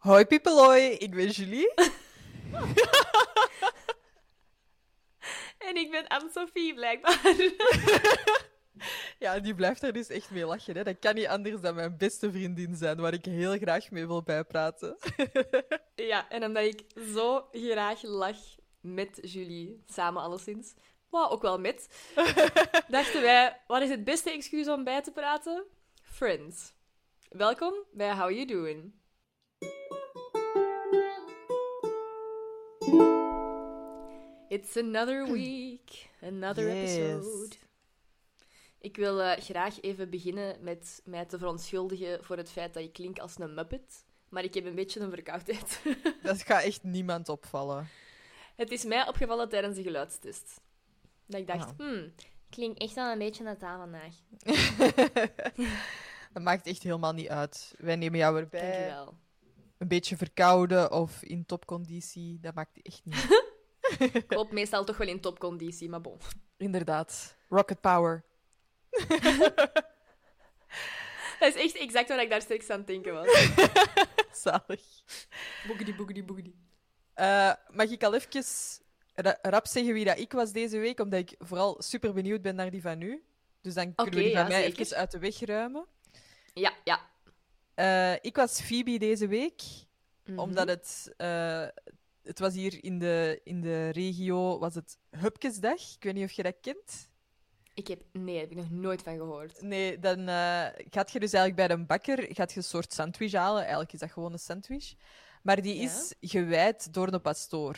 Hoi Pipeloi, ik ben Julie. en ik ben Anne-Sophie, blijkbaar. ja, die blijft er dus echt mee lachen. Hè. Dat kan niet anders dan mijn beste vriendin zijn, waar ik heel graag mee wil bijpraten. ja, en omdat ik zo graag lach met Julie, samen alleszins, maar ook wel met, dachten wij, wat is het beste excuus om bij te praten? Friends. Welkom bij How You Doing. It's another week, another episode. Ik wil uh, graag even beginnen met mij te verontschuldigen voor het feit dat ik klink als een muppet. Maar ik heb een beetje een verkoudheid. dat gaat echt niemand opvallen. Het is mij opgevallen tijdens de geluidstest. Dat ik dacht, oh. hmm, ik klink echt wel een beetje naar taal vandaag. dat maakt echt helemaal niet uit. Wij nemen jou erbij. Dankjewel. Een beetje verkouden of in topconditie, dat maakt echt niet Ik hoop meestal toch wel in topconditie, maar bon. Inderdaad. Rocket power. dat is echt exact wat ik daar straks aan het denken was. Zalig. Boogedy, boogedy, boogedy. Uh, mag ik al even rap zeggen wie dat ik was deze week? Omdat ik vooral super benieuwd ben naar die van u. Dus dan kunnen we die van mij even uit de weg ruimen. Ja, ja. Uh, ik was Phoebe deze week, mm -hmm. omdat het, uh, het was hier in de, in de regio was het Hupkesdag. Ik weet niet of je dat kent. Ik heb, nee, daar heb ik nog nooit van gehoord. Nee, dan uh, gaat je dus eigenlijk bij een bakker gaat je een soort sandwich halen. Eigenlijk is dat gewoon een sandwich. Maar die ja? is gewijd door een pastoor.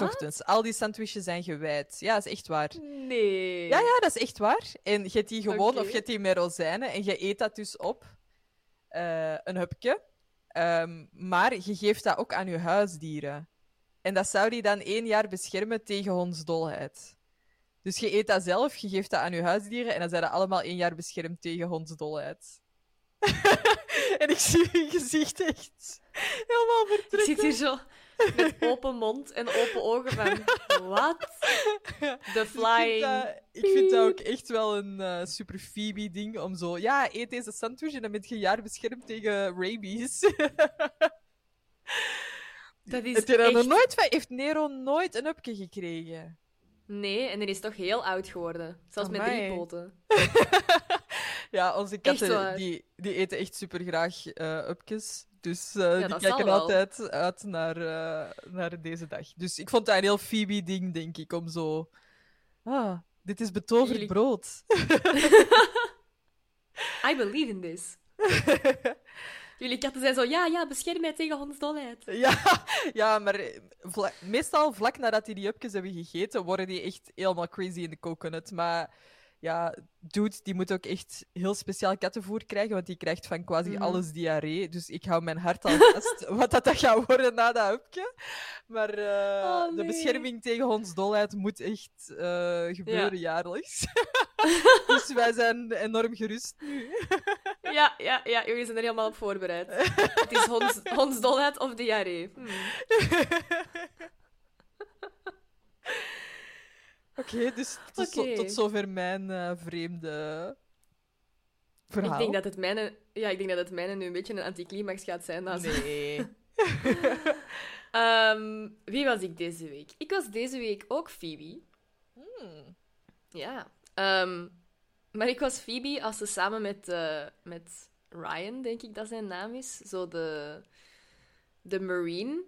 Ochtends. Al die sandwiches zijn gewijd. Ja, dat is echt waar. Nee. Ja, ja, dat is echt waar. En je hebt die gewoon, okay. of je hebt die met rozijnen, en je eet dat dus op. Uh, een hupje. Um, maar je geeft dat ook aan je huisdieren. En dat zou die dan één jaar beschermen tegen hondsdolheid. Dus je eet dat zelf, je geeft dat aan je huisdieren en dan zijn dat allemaal één jaar beschermd tegen hondsdolheid. en ik zie je gezicht echt helemaal vertrekken. Ik zit hier zo met open mond en open ogen van... Wat? The flying... Ik vind, dat, ik vind dat ook echt wel een uh, super Phoebe-ding om zo... Ja, eet deze sandwich en dan ben je een jaar beschermd tegen rabies. dat is Heb je echt... nog nooit van... Heeft Nero nooit een upje gekregen? Nee, en hij is toch heel oud geworden. Zelfs Amai. met drie poten. ja, onze katten die, die eten echt super graag uh, upjes. Dus uh, ja, die kijken altijd uit naar, uh, naar deze dag. Dus ik vond dat een heel Phoebe-ding, denk ik, om zo... Ah, dit is betoverd Jullie... brood. I believe in this. Jullie katten zijn zo, ja, ja, bescherm mij tegen hondsdolheid. Ja, ja maar vla meestal vlak nadat die die upjes hebben gegeten, worden die echt helemaal crazy in de coconut. Maar ja, dude, die moet ook echt heel speciaal kattenvoer krijgen, want die krijgt van quasi mm. alles diarree. Dus ik hou mijn hart al vast wat dat, dat gaat worden na dat upje. Maar uh, oh, nee. de bescherming tegen hondsdolheid moet echt uh, gebeuren ja. jaarlijks. dus wij zijn enorm gerust nu. ja, ja, ja, jullie zijn er helemaal op voorbereid. Het is honds, hondsdolheid of diarree. Hmm. Oké, okay, dus tot, okay. tot, zover mijn uh, vreemde verhaal. Ik denk dat het mijne, ja, ik denk dat het mijne nu een beetje een anticlimax gaat zijn. Dan nee. um, wie was ik deze week? Ik was deze week ook Phoebe. Hmm. Ja. Um, maar ik was Phoebe als ze samen met, uh, met Ryan, denk ik dat zijn naam is, zo de, de Marine.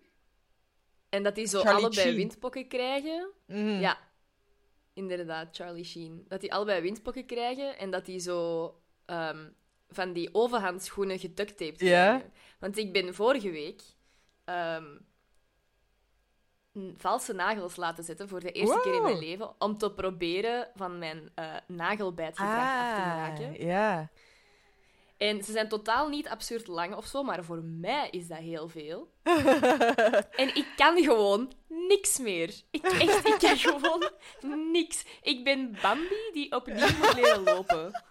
En dat die zo Charlie allebei windpokken krijgen. Mm. Ja, inderdaad, Charlie Sheen. Dat die allebei windpokken krijgen en dat die zo um, van die overhandschoenen Ja. krijgen. Want ik ben vorige week um, valse nagels laten zetten voor de eerste Wow. keer in mijn leven om te proberen van mijn uh, nagelbijtgedrag af te Ah, maken. ja. En ze zijn totaal niet absurd lang of zo, maar voor mij is dat heel veel. En ik kan gewoon niks meer. Ik, echt, ik kan gewoon niks. Ik ben Bambi die opnieuw moet leren lopen.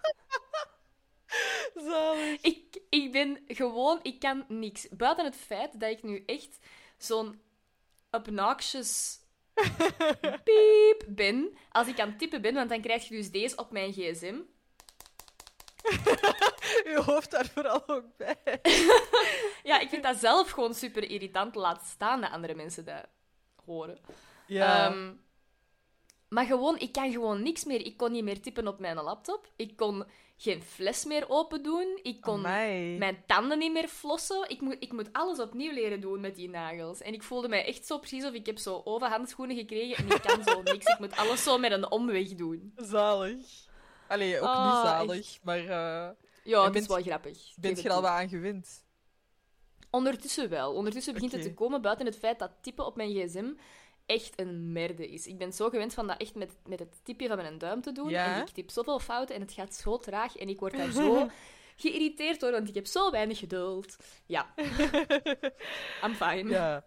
Zalig. Ik, ik ben gewoon... Ik kan niks. Buiten het feit dat ik nu echt zo'n obnoxious piep ben. Als ik aan het typen ben, want dan krijg je dus deze op mijn gsm. Je hoofd daar vooral ook bij. ja, ik vind dat zelf gewoon super irritant. Laat staan dat andere mensen dat horen. Ja. Ehm, maar gewoon, ik kan gewoon niks meer. Ik kon niet meer typen op mijn laptop. Ik kon geen fles meer open doen. Ik kon Amai. mijn tanden niet meer flossen. Ik moet, ik moet alles opnieuw leren doen met die nagels. En ik voelde mij echt zo precies of ik heb zo overhandschoenen gekregen en ik kan zo niks. Ik moet alles zo met een omweg doen. Zalig. Allee, ook Ah, niet zalig, maar eh Ja, dat is wel grappig. Bent je er al het wat aan gewend? Ondertussen wel. Ondertussen begint het te komen buiten het feit dat typen op mijn gsm echt een merde is. Ik ben zo gewend van dat echt met, met het tipje van mijn duim te doen. Ja? En ik typ zoveel fouten en het gaat zo traag en ik word daar zo geïrriteerd door, want ik heb zo weinig geduld. Ja. I'm fine. Ja.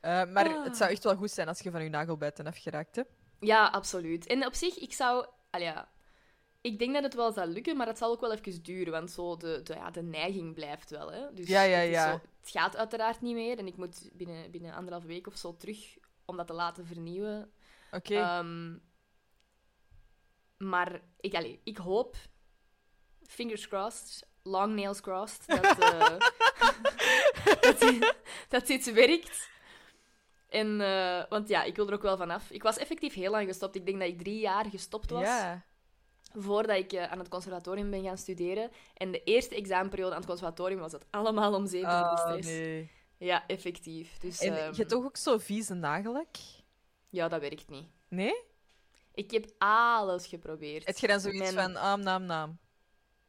Eh, maar Ah. het zou echt wel goed zijn als je van je nagelbijten afgeraakt hebt. Ja, absoluut. En op zich, ik zou... Allee, ja, ik denk dat het wel zal lukken, maar het zal ook wel even duren, want zo de, de, ja, de neiging blijft wel. Hè? Dus Ja, ja, het, ja. zo- het gaat uiteraard niet meer en ik moet binnen, binnen anderhalve week of zo terug om dat te laten vernieuwen. Oké. Ehm, maar ik, allee, ik hoop, fingers crossed, long nails crossed, dat, eh, dat, di- dat dit werkt. En, eh, want ja, ik wil er ook wel vanaf. Ik was effectief heel lang gestopt. Ik denk dat ik drie jaar gestopt was ja. voordat ik eh, aan het conservatorium ben gaan studeren. En de eerste examenperiode aan het conservatorium was het allemaal om door de Oh, stress. nee. Ja, effectief. Dus En ehm, je hebt toch ook zo vieze nagellak? ja, dat werkt niet. Nee? Ik heb alles geprobeerd. Heb je dan zoiets Mijn- van, aam, naam, naam?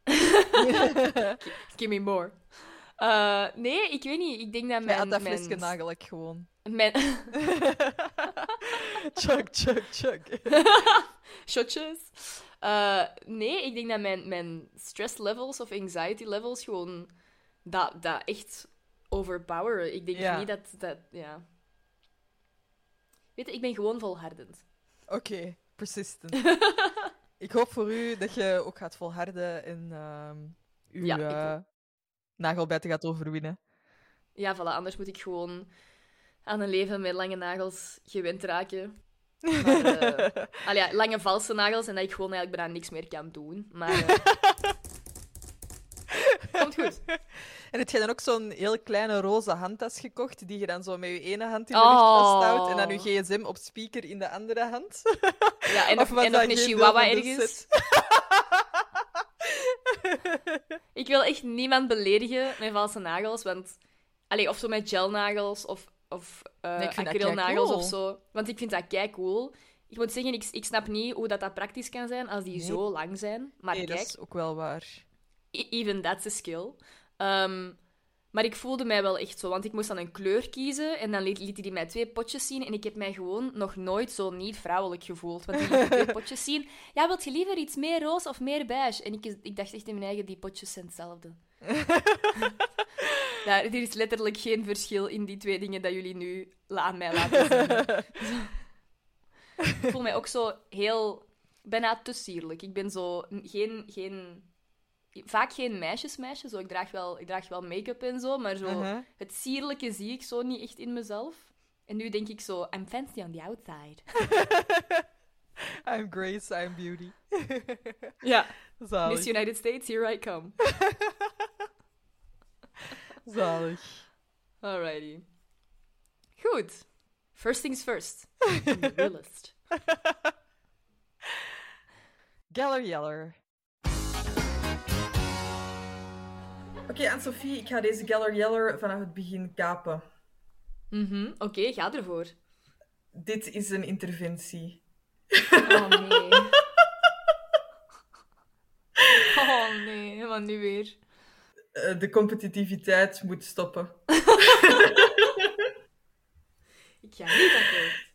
Give me more. Eh, nee, ik weet niet. Ik denk dat mijn... had dat mijn, gewoon. Mijn chug, chug, chug. shotjes. Eh, nee, ik denk dat mijn, mijn stress levels of anxiety levels gewoon dat, dat echt overpoweren. Ik denk Ja. niet dat, dat... Ja. Weet je, ik ben gewoon volhardend. Oké, persistent. ik hoop voor u dat je ook gaat volharden en ehm uw Ja, eh, nagelbijten gaat overwinnen. Ja, voilà. Anders moet ik gewoon aan een leven met lange nagels gewend raken. Maar, eh, ja, lange valse nagels en dat ik gewoon eigenlijk bijna niks meer kan doen. Maar... eh, Komt goed. En heb je dan ook zo'n heel kleine roze handtas gekocht, die je dan zo met je ene hand in de lucht Oh. vasthoudt en dan je gsm op speaker in de andere hand? Ja, en Of nog, en een chihuahua ergens. Ik wil echt niemand beledigen met valse nagels, want... Allee, of zo met gelnagels of, of eh Nee, acrylnagels of zo. Want ik vind dat kei cool. Ik moet zeggen, ik, ik snap niet hoe dat, dat praktisch kan zijn als die Nee. zo lang zijn. Maar nee, dat kijk, is ook wel waar. E- even that's a skill. Ehm, maar ik voelde mij wel echt zo, want ik moest dan een kleur kiezen en dan liet, liet hij mij twee potjes zien en ik heb mij gewoon nog nooit zo niet vrouwelijk gevoeld. Want die liet twee potjes zien. Ja, wilt je liever iets meer roze of meer beige? En ik, ik dacht echt in mijn eigen, die potjes zijn hetzelfde. ja, er is letterlijk geen verschil in die twee dingen dat jullie nu aan mij laten zien. ik voel mij ook zo heel, bijna te sierlijk. Ik ben zo geen, geen vaak geen meisjesmeisje. Zo, ik, draag wel, ik draag wel make-up en zo, maar zo, Uh-huh. het sierlijke zie ik zo niet echt in mezelf. En nu denk ik zo, I'm fancy on the outside. I'm Grace, I'm Beauty. Ja, Zalig. Miss United States, here I come. Zalig. Alrighty. Goed. First things first. The real list. Geller Yeller. Oké, Anne-Sophie, ik ga deze Geller Yeller vanaf het begin kapen. Mhm, Oké, ga ervoor. Dit is een interventie. Oh nee. Oh nee, wat nu weer? Eh, de competitiviteit moet stoppen. Ik ga niet akkoord.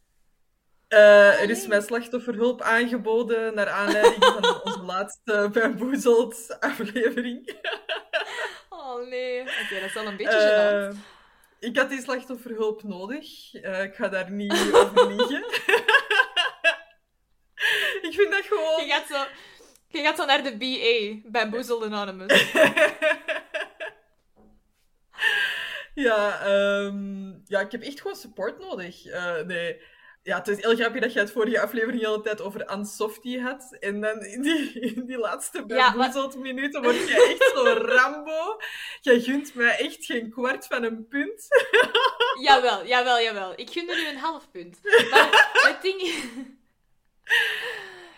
Eh, er is mij slachtofferhulp aangeboden naar aanleiding van onze laatste bamboezeld aflevering. Oh nee. Oké, dat is wel een beetje. Eh, ik had die slachtofferhulp nodig. Ik ga daar niet over liegen. ik vind dat gewoon... Je gaat zo, je gaat zo naar de BA, Bamboozled Anonymous. Ja, ehm, ja, ik heb echt gewoon support nodig. Eh, nee. ja, het is heel grappig dat je het vorige aflevering de hele tijd over Ansoftie had. En dan in die, in die laatste Ja, minuten word je echt zo Rambo. Jij gunt mij echt geen kwart van een punt. Jawel, jawel, jawel. Ik gun er nu een half punt. Maar het ding...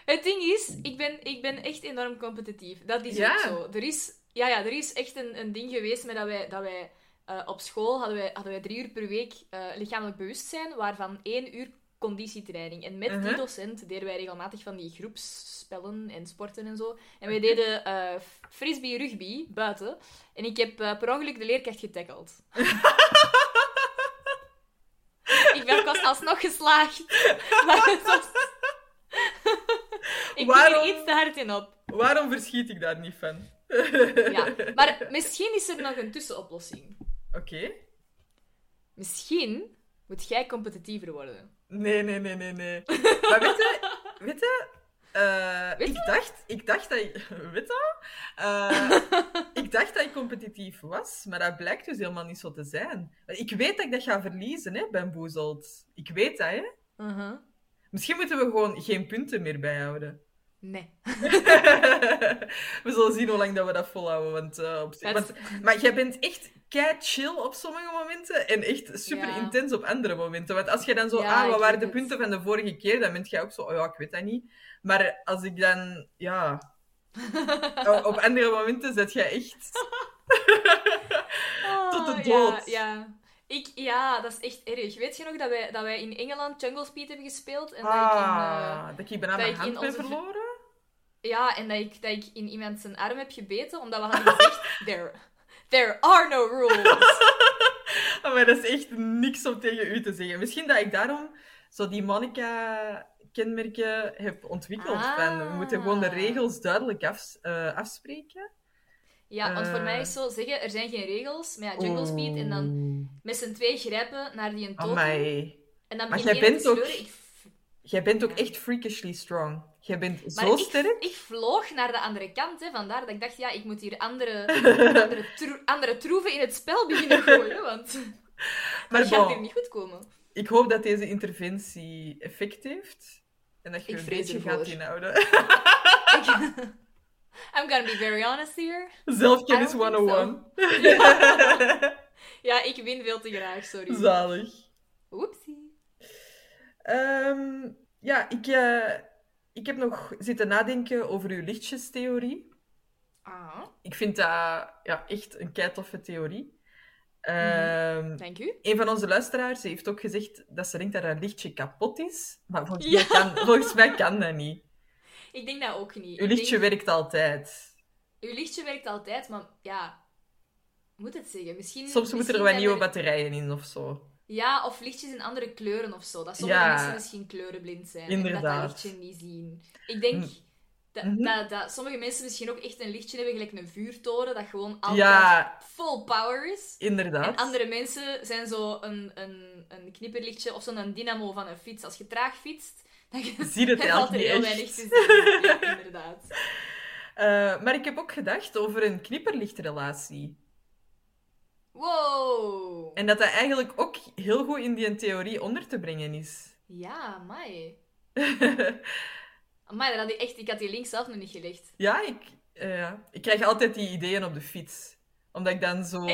Het ding is, ik ben, ik ben echt enorm competitief. Dat is Ja. ook zo. Er is, ja, ja, er is echt een, een ding geweest met dat wij, dat wij eh, op school hadden wij, hadden wij drie uur per week eh, lichamelijk bewustzijn, waarvan één uur conditietraining. En met die Mhm. docent deden wij regelmatig van die groepsspellen en sporten en zo. En wij deden eh frisbee rugby buiten. En ik heb per ongeluk de leerkracht getackeld. ik ben was alsnog geslaagd. Maar het was... ik Waarom? er iets te hard in op. Waarom verschiet ik daar niet van? Ja. Maar misschien is er nog een tussenoplossing. Oké. Misschien moet jij competitiever worden. Nee, nee, nee, nee, nee. Maar weet je... Weet je eh, Weet ik, dacht, ik dacht dat ik... Weet je? Eh, ik dacht dat ik competitief was, maar dat blijkt dus helemaal niet zo te zijn. Ik weet dat ik dat ga verliezen, hè, bamboezeld. Ik weet dat, hè. Uh-huh. Misschien moeten we gewoon geen punten meer bijhouden. Nee. we zullen zien hoe lang dat we dat volhouden. Want, eh, op zich- want- maar jij bent echt kei chill op sommige momenten en echt super Ja. intens op andere momenten. Want als je dan zo, Ja, ah, wat waren de het. punten van de vorige keer, dan bent jij ook zo, oh ja, ik weet dat niet. Maar als ik dan, ja, op andere momenten zet jij echt. Tot de dood. Ja, ja. Ik, ja, dat is echt erg. Weet je nog dat wij, dat wij in Engeland Jungle Speed hebben gespeeld? En dat ik in, Ah, dat ik bijna dat mijn hand ben verloren. Ja, en dat ik, dat ik in iemand zijn arm heb gebeten, omdat we hadden gezegd... There, there are no rules. Maar dat is echt niks om tegen u te zeggen. Misschien dat ik daarom zo die Monica-kenmerken heb ontwikkeld. Ah. Van, we moeten gewoon de regels duidelijk afs- eh, afspreken. Ja, want voor Eh. mij is zo zeggen, er zijn geen regels, maar ja, Jungle Speed, en dan met z'n twee grijpen naar die een totem. En dan Maar begint jij bent ook-. Ik, Jij bent ook echt freakishly strong. Jij bent maar zo ik, sterk. ik vloog naar de andere kant, hè, vandaar dat ik dacht, ja, ik moet hier andere, andere, tro- andere troeven in het spel beginnen gooien, want Maar dat gaat bon, hier niet goed komen. ik hoop dat deze interventie effect heeft. En dat je Ik een beetje ervoor. gaat inhouden. Ik- I'm gonna be very honest here. Zelfkennis I don't think 101. Ja, ik win veel te graag, sorry. Zalig. Oepsie. Ehm, ja, ik, eh, ik heb nog zitten nadenken over uw lichtjestheorie. Ah, Ik vind dat ja, echt een keitoffe theorie. Mhm. Ehm, u. Een van onze luisteraars heeft ook gezegd dat ze denkt dat haar lichtje kapot is. Maar volgens, Ja. mij, kan, volgens mij kan dat niet. Ik denk dat ook niet. Uw lichtje denk- werkt altijd. Uw lichtje werkt altijd, maar ja... Moet het zeggen? Misschien, Soms moeten er wat nieuwe er- batterijen in of zo. Ja, of lichtjes in andere kleuren of zo. Dat sommige Ja. mensen misschien kleurenblind zijn. En dat Inderdaad. dat lichtje niet zien. Ik denk Mm. dat, Mhm. dat, dat sommige mensen misschien ook echt een lichtje hebben, gelijk een vuurtoren, dat gewoon altijd Ja, full power is. inderdaad. En andere mensen zijn zo een, een, een knipperlichtje of zo'n dynamo van een fiets. Als je traag fietst, dan Zie het valt er eigenlijk heel weinig te zien. Ja, inderdaad. Eh, maar ik heb ook gedacht over een knipperlichtrelatie. Wow! En dat dat eigenlijk ook heel goed in die theorie onder te brengen is. Ja, amai. Amai, dat had ik, echt, ik had die link zelf nog niet gelegd. ja, ik, eh, ik krijg altijd die ideeën op de fiets. Omdat ik dan zo...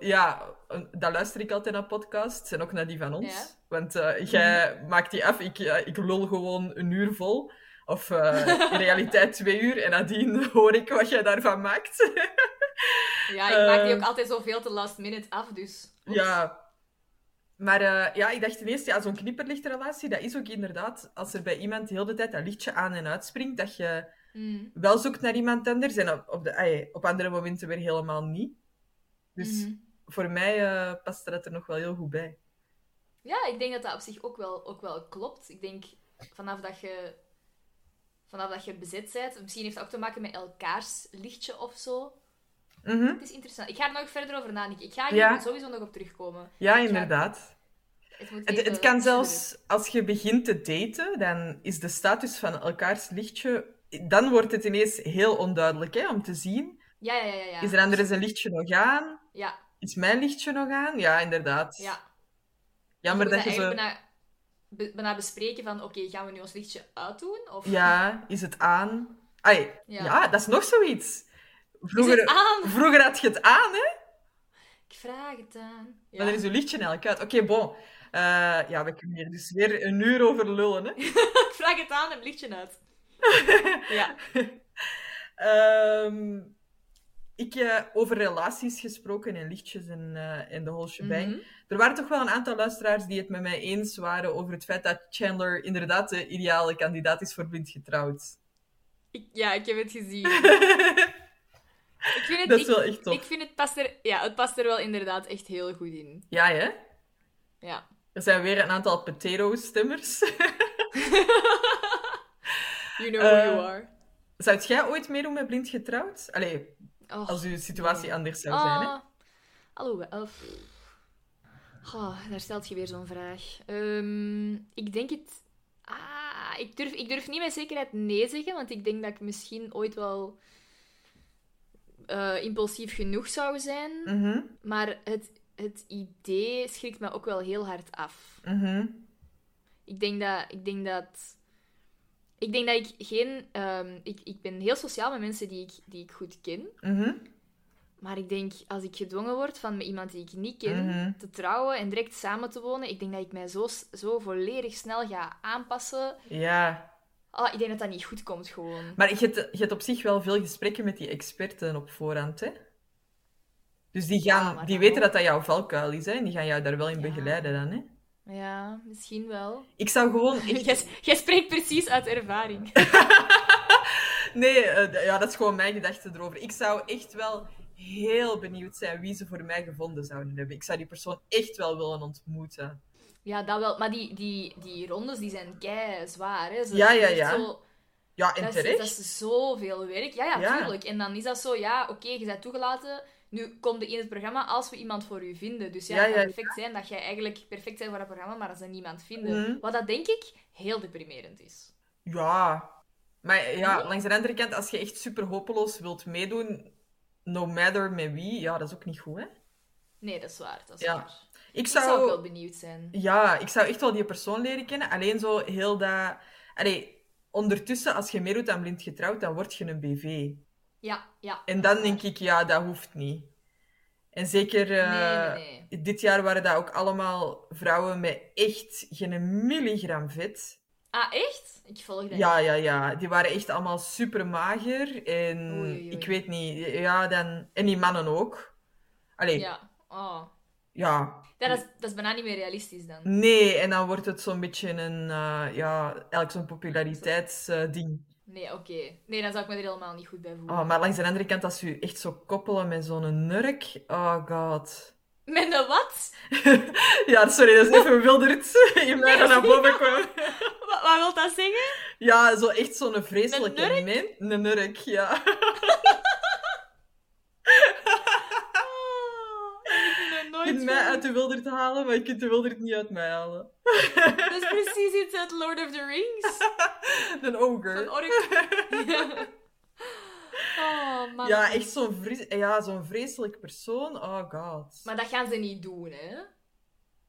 Ja, dat luister ik altijd naar podcasts en ook naar die van ons. Ja. Want eh, jij maakt die af, ik, ik lul gewoon een uur vol. Of eh, in realiteit twee uur. En nadien hoor ik wat jij daarvan maakt. Ja, ik maak die ook altijd zo veel te last minute af, dus... Ja. Maar eh, ja, ik dacht ineens, ja, zo'n knipperlichtrelatie, dat is ook inderdaad, als er bij iemand de hele tijd dat lichtje aan en uitspringt, dat je Mm. wel zoekt naar iemand anders en op, op, de, op andere momenten weer helemaal niet. Dus Mhm. voor mij eh past dat er nog wel heel goed bij. Ja, ik denk dat dat op zich ook wel, ook wel klopt. Ik denk, vanaf dat je... Vanaf dat je bezet bent, misschien heeft dat ook te maken met elkaars lichtje of zo. Mhm. Het is interessant. Ik ga er nog verder over nadenken. Ik ga hier Ja. sowieso nog op terugkomen. Ja, ga- inderdaad. Het, moet Het, even het kan zelfs, als je begint te daten, dan is de status van elkaars lichtje... Dan wordt het ineens heel onduidelijk hè, om te zien. Ja, ja, ja. ja. Is er anders een lichtje nog aan? Ja, Is mijn lichtje nog aan? Ja, inderdaad. ja. Jammer dat je zo... bijna- bijna bespreken van, oké, gaan we nu ons lichtje uitdoen? Of Ja, is het aan? Ai, ja. Ja. dat is nog zoiets. Vroeger, vroeger had je het aan, hè? Ik vraag het aan. Ja. Maar dan is je lichtje eigenlijk uit. Oké, bon. Eh, ja, we kunnen hier dus weer een uur over lullen, hè? Ik vraag het aan en lichtje uit. ja. Ehm, ik, eh, over relaties gesproken en lichtjes en, eh, en de whole shebang. Mhm. Er waren toch wel een aantal luisteraars die het met mij eens waren over het feit dat Chandler inderdaad de ideale kandidaat is voor blind getrouwd. Ik, ja, ik heb het gezien. Ik vind het, dat is ik, wel echt tof. ik vind het past er, ja, het past er wel inderdaad echt heel goed in. Ja, hè? Ja. Er zijn weer een aantal potato-stemmers. You know who Eh, you are. Zou jij ooit meedoen met blind getrouwd? Allee, Oh, als uw situatie nee. anders zou zijn, hè? Ah, Hallo, eh, pff. Oh, daar stelt je weer zo'n vraag. Ehm, ik denk het... Ah, ik durf, ik durf niet met zekerheid nee zeggen, want ik denk dat ik misschien ooit wel eh, impulsief genoeg zou zijn. Mhm, Maar het, het idee schrikt me ook wel heel hard af. mhm. Ik denk dat... Ik denk dat ik denk dat ik geen... ehm, ik, ik ben heel sociaal met mensen die ik, die ik goed ken. mhm. Maar ik denk, als ik gedwongen word van iemand die ik niet ken te trouwen en direct samen te wonen, ik denk dat ik mij zo, zo volledig snel ga aanpassen. Ja. Ah, ik denk dat dat niet goed komt, gewoon. Maar je hebt, je hebt op zich wel veel gesprekken met die experten op voorhand, hè? Dus die, gaan, Ja, die weten ook. dat dat jouw valkuil is, hè? En die gaan jou daar wel in Ja. begeleiden dan, hè? Ja, misschien wel. Ik zou gewoon... echt- Jij, jij spreekt precies uit ervaring. Nee, eh, ja, dat is gewoon mijn gedachte erover. Ik zou echt wel heel benieuwd zijn wie ze voor mij gevonden zouden hebben. Ik zou die persoon echt wel willen ontmoeten. Ja, dat wel. Maar die, die, die rondes die zijn kei zwaar. Hè. Ja, ja, ja. Zo, Ja, en dat, is, terecht. dat is zoveel werk. Ja, ja, Ja. tuurlijk. En dan is dat zo, ja, oké, je bent toegelaten. Nu komt er in het programma als we iemand voor u vinden. Dus ja, Ja, het kan ja, perfect zijn dat jij eigenlijk perfect bent voor dat programma, maar als ze niemand vinden. Mhm. Wat dat denk ik heel deprimerend is. Ja. Maar ja, langs de andere kant, als je echt super hopeloos wilt meedoen, no matter met wie, ja, dat is ook niet goed, hè? Nee, dat is waar. Dat is Ja. waar. Ik Ik zou zou... ook wel benieuwd zijn. Ja, ik zou echt wel die persoon leren kennen. Alleen zo heel dat... Allee, ondertussen, als je meedoet aan Blind Getrouwd, dan word je een BV. Ja, ja. En dan denk ik, ja, dat hoeft niet. En zeker eh, Nee, nee, dit jaar waren dat ook allemaal vrouwen met echt geen milligram vet. Ah, echt? Ik volg dat Ja, ja, ja. Die waren echt allemaal super mager. En Oei, oei, oei. ik weet niet, ja, dan... En die mannen ook. Allee. Ja. Oh. Ja, dat, is, dat is bijna niet meer realistisch dan. Nee, en dan wordt het zo'n beetje een, eh, ja, eigenlijk zo'n populariteitsding. Nee, oké. Nee, dan zou ik me er helemaal niet goed bij voelen. Oh, maar langs de andere kant, als je echt zo koppelen met zo'n nurk, oh god. Met een wat? Ja, sorry, dat is even bewilderd in mij dat naar boven kwam. Wat, wat wil dat zeggen? Ja, zo echt zo'n vreselijke men. Een nurk, ja. Oh, dat heb ik nog Je nooit kunt mij uit de wilderd halen, maar je kunt de wilderd niet uit mij halen. Dat is precies iets uit Lord of the Rings. Een ogre. Van ork. oh, man. Ja, echt zo'n vres ja, zo'n vreselijk persoon. Oh god. Maar dat gaan ze niet doen, hè?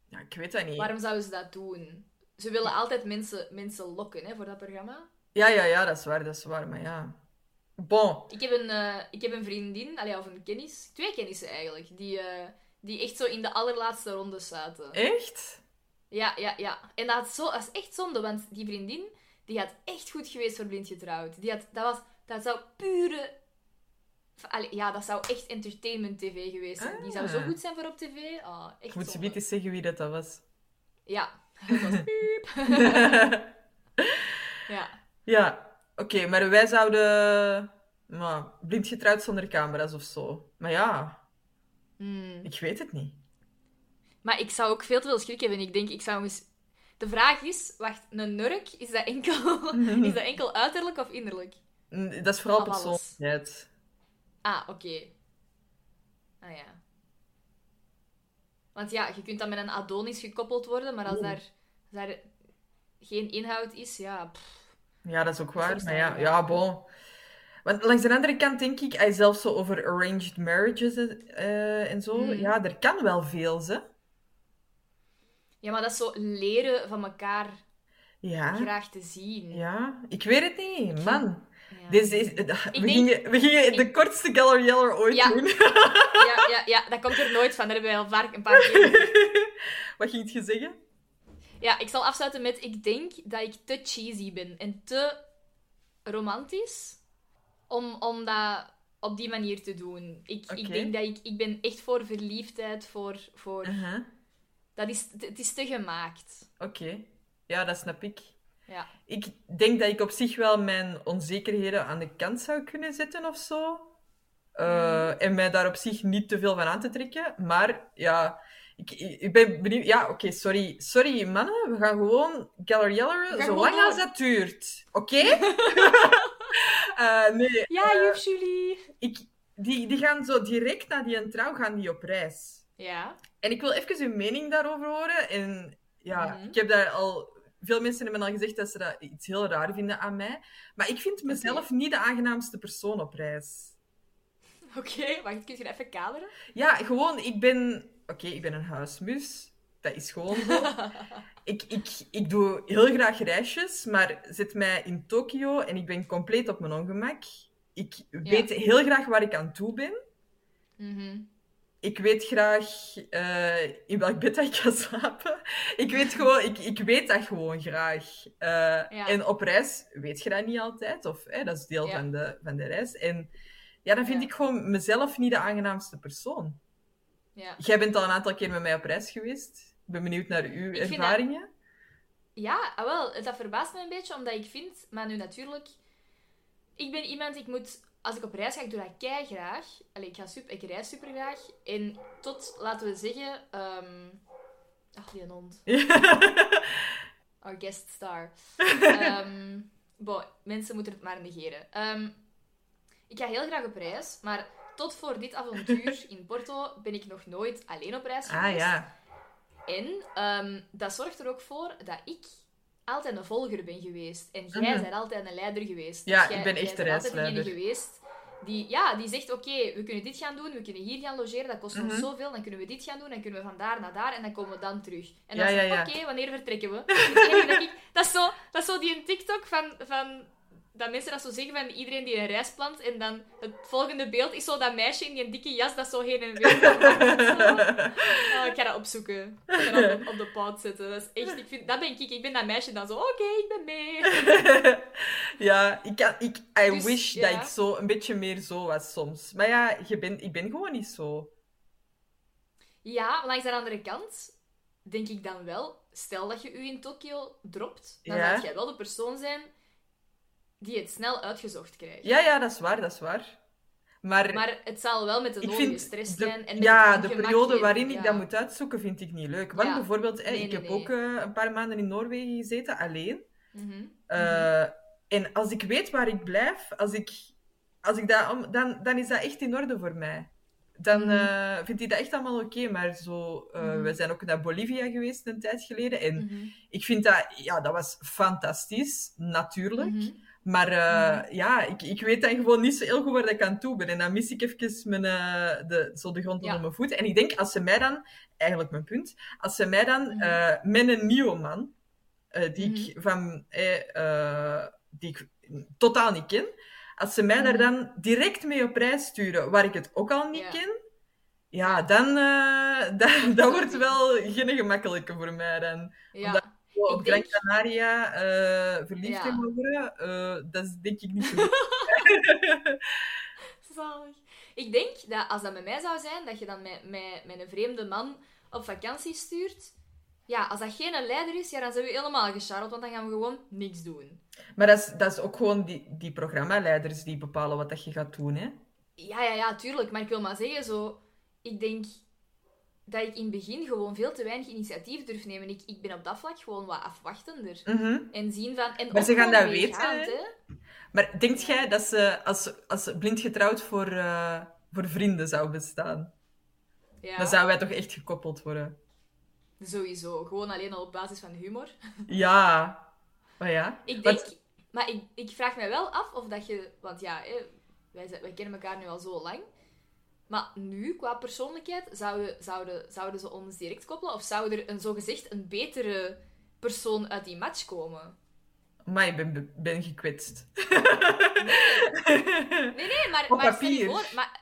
Ja, ik weet dat niet. Waarom zouden ze dat doen? Ze willen altijd mensen, mensen lokken, hè, voor dat programma. Ja, ja, ja, dat is waar, dat is waar, maar ja. Bon. Ik heb een, eh, ik heb een vriendin, allee, of een kennis, twee kennissen eigenlijk, die, eh, die echt zo in de allerlaatste ronde zaten. Echt? Ja, ja, ja. En dat, had zo, dat is echt zonde, want die vriendin, die had echt goed geweest voor blind getrouwd. Die had, dat, was, dat zou pure... Allee, ja, dat zou echt entertainment tv geweest zijn. Die zou zo Ah. goed zijn voor op tv. Ah, echt Ik moet ze zonde. eens zeggen wie dat, dat was. Ja. Dat was piep. ja. Ja, oké, maar wij zouden... Maar, blind getrouwd zonder camera's of zo. Maar ja, Hmm. ik weet het niet. Maar ik zou ook veel te veel schrik hebben. Ik denk, ik zou eens... De vraag is, wacht, een nurk, is dat enkel, is dat enkel uiterlijk of innerlijk? Mm, Dat is vooral Of alles. persoonlijkheid. Ah, oké. Ah ja. Want ja, je kunt dan met een Adonis gekoppeld worden, maar als daar, als daar geen inhoud is, ja... pff. Ja, dat is ook waar. Maar ja, ja. bon. Want langs de andere kant denk ik, hij zelfs zo over arranged marriages eh, en zo. Hmm. Ja, er kan wel veel, ze. Ja, maar dat is zo leren van elkaar Ja, graag te zien. ja. Ik weet het niet, man. Ja. Dit is, we, denk- gingen, we gingen de kortste Gallery Yeller ooit Ja. doen. Ja, ja, ja, dat komt er nooit van. Dat hebben wij al vaak een paar keer Wat ging je zeggen? Ja, ik zal afsluiten met... Ik denk dat ik te cheesy ben en te romantisch om, om dat op die manier te doen. Ik, ik denk dat ik... Ik ben echt voor verliefdheid, voor... voor Uh-huh. dat is, het is te gemaakt. Oké. Ja, dat snap ik. Ja. Ik denk dat ik op zich wel mijn onzekerheden aan de kant zou kunnen zetten of zo. Eh, En mij daar op zich niet te veel van aan te trekken. Maar ja, ik, ik ben benieuwd. Ja, oké, sorry. Sorry, mannen. We gaan gewoon Gallery gaan zolang als dat duurt. Oké? Eh, nee, Ja, juf Julie! ik, die, die gaan zo direct na die een trouw gaan die op reis. Ja. En ik wil even uw mening daarover horen. En ja, Mhm. ik heb daar al... Veel mensen hebben al gezegd dat ze dat iets heel raar vinden aan mij. Maar ik vind mezelf niet de aangenaamste persoon op reis. Oké, wacht, kun je even kaderen? Ja, gewoon, ik ben... Oké, ik ben een huismus. Dat is gewoon zo. ik, ik, ik doe heel graag reisjes, maar zet mij in Tokio en ik ben compleet op mijn ongemak. Ik weet heel graag waar ik aan toe ben. Mhm. Ik weet graag eh, in welk bed ik ga slapen. Ik weet, gewoon, ik, ik weet dat gewoon graag. Eh, En op reis weet je dat niet altijd. Of hè, dat is deel Ja. van, de, van de reis. En ja, dan vind ik gewoon mezelf niet de aangenaamste persoon. Ja. Jij bent al een aantal keer met mij op reis geweest. Ik ben benieuwd naar uw Ik vind dat- ervaringen. Ja, ah, wel, dat verbaast me een beetje, omdat ik vind, maar nu natuurlijk, ik ben iemand, ik moet, als ik op reis ga, ik doe dat kei graag. Allee, ik, ga super, ik reis super graag. En tot, laten we zeggen, ehm ach, die hond, our guest star. Bon, mensen moeten het maar negeren. Ehm, ik ga heel graag op reis, maar tot voor dit avontuur in Porto ben ik nog nooit alleen op reis geweest. ah ja. En ehm, dat zorgt er ook voor dat ik altijd een volger ben geweest. En jij Mhm. bent altijd een leider geweest. Ja, jij, ik ben echt de reisleider. degene geweest die, ja, die zegt, oké, we kunnen dit gaan doen, we kunnen hier gaan logeren, dat kost ons Mhm. zoveel, dan kunnen we dit gaan doen, dan kunnen we van daar naar daar en dan komen we dan terug. En Ja, dan ja, zeg ja. ik, oké, wanneer vertrekken we? Enige dat, ik, dat, is zo, dat is zo die een TikTok van... van dat mensen dat zo zeggen van iedereen die een reis plant en dan het volgende beeld is zo dat meisje in die dikke jas dat zo heen en weer. Oh, ik ga dat opzoeken. Ik ga dat op, op de pod zetten. Dat is echt, ik vind, dat ben ik. Ik ben dat meisje dan zo, oké, ik ben mee. ja, ik, kan, ik I Dus, wish ja. dat ik zo een beetje meer zo was soms. Maar ja, je bent, ik ben gewoon niet zo. Ja, maar langs de andere kant denk ik dan wel, stel dat je u in Tokio dropt, dan Ja. zou jij wel de persoon zijn die het snel uitgezocht krijgt. Ja, ja, dat is waar, dat is waar. Maar, Maar het zal wel met de ik nodige vind stress de, zijn. En met ja, de periode en- waarin ik dat moet uitzoeken, vind ik niet leuk. Want Ja. bijvoorbeeld, Nee, ik nee, heb nee. ook eh, een paar maanden in Noorwegen gezeten, alleen. Mhm. Eh, En als ik weet waar ik blijf, als ik, als ik dat, om- dan, dan is dat echt in orde voor mij. Dan Mhm. eh, vindt hij dat echt allemaal oké. Maar zo, Mhm. we zijn ook naar Bolivia geweest een tijd geleden. En Mhm. ik vind dat, ja, dat was fantastisch, natuurlijk. Mhm. Maar eh, ja, ik, ik weet dan gewoon niet zo heel goed waar ik aan toe ben. En dan mis ik even mijn, eh, de, zo de grond Ja. onder mijn voeten. En ik denk, als ze mij dan, eigenlijk mijn punt, als ze mij dan Mhm. eh, met een nieuwe man, die, Mhm. ik van, eh, eh, die ik totaal niet ken, als ze mij daar Mhm. dan direct mee op reis sturen, waar ik het ook al niet Ja. ken, ja, dan dat, dat wordt wel geen gemakkelijke voor mij dan. Ja. Omdat- op Ik Gran denk- Canaria eh, verliefd Ja. worden, eh, dat is denk ik niet zo. Zalig. Ik denk dat als dat met mij zou zijn, dat je dan met, met, met een vreemde man op vakantie stuurt. Ja, als dat geen leider is, ja, dan zijn we helemaal gecharreld, want dan gaan we gewoon niks doen. Maar dat is, dat is ook gewoon die, die programmaleiders die bepalen wat dat je gaat doen, hè? Ja, ja, ja, tuurlijk. Maar ik wil maar zeggen, zo... Ik denk dat ik in het begin gewoon veel te weinig initiatief durf nemen. Ik, ik ben op dat vlak gewoon wat afwachtender. Mhm. En zien van... En Maar ze gaan dat weten, meegaand, hè? hè. Maar denkt jij dat ze als, als blind getrouwd voor, eh, voor vrienden zou bestaan? Ja, Dan zouden wij toch echt gekoppeld worden? sowieso. Gewoon alleen al op basis van humor. Ja. Maar ja. Ik Want- denk, maar ik, ik vraag me wel af of dat je, want ja, wij, wij kennen elkaar nu al zo lang. Maar nu, qua persoonlijkheid, zouden, zouden, zouden ze ons direct koppelen? Of zou er een zogezegd een betere persoon uit die match komen? Maar ik ben, ben gekwetst. Nee, nee, maar, Op maar papier. voor... Maar,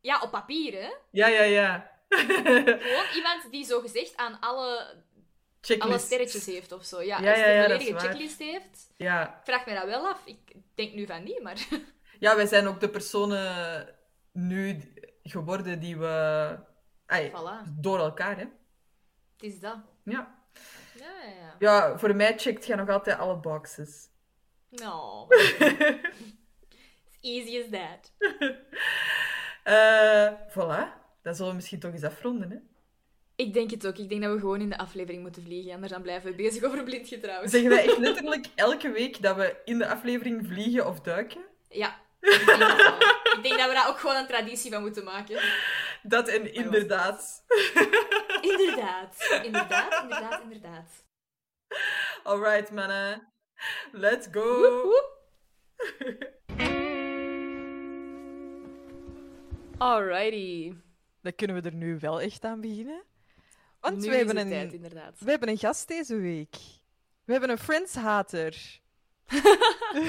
ja, op papier, hè? Ja, ja, ja. Gewoon iemand die zogezegd aan alle, alle sterretjes heeft of zo. Ja, Ja, als ja, een volledige waar. checklist heeft. Ja. Ik vraag me dat wel af. Ik denk nu van niet, maar... ja, wij zijn ook de personen nu geworden die we... Ai, Voilà, door elkaar, hè. het is dat. Ja. Ja, ja, ja. Ja, voor mij checkt jij nog altijd alle boxes. No. It's easy as that. Eh voilà. Dat zullen we misschien toch eens afronden, hè. Ik denk het ook. Ik denk dat we gewoon in de aflevering moeten vliegen. Anders dan blijven we bezig over blind getrouwd. Zeggen wij echt letterlijk elke week dat we in de aflevering vliegen of duiken? Ja. Ik denk, dat we daar ook gewoon een traditie van moeten maken. Dat en inderdaad. Inderdaad. Inderdaad, inderdaad, inderdaad. Alright, mannen. Let's go. Woep, woep. Alrighty. Dan kunnen we er nu wel echt aan beginnen. Want Nu we is hebben, het een, tijd, inderdaad. we hebben een gast deze week. We hebben een Friends-hater.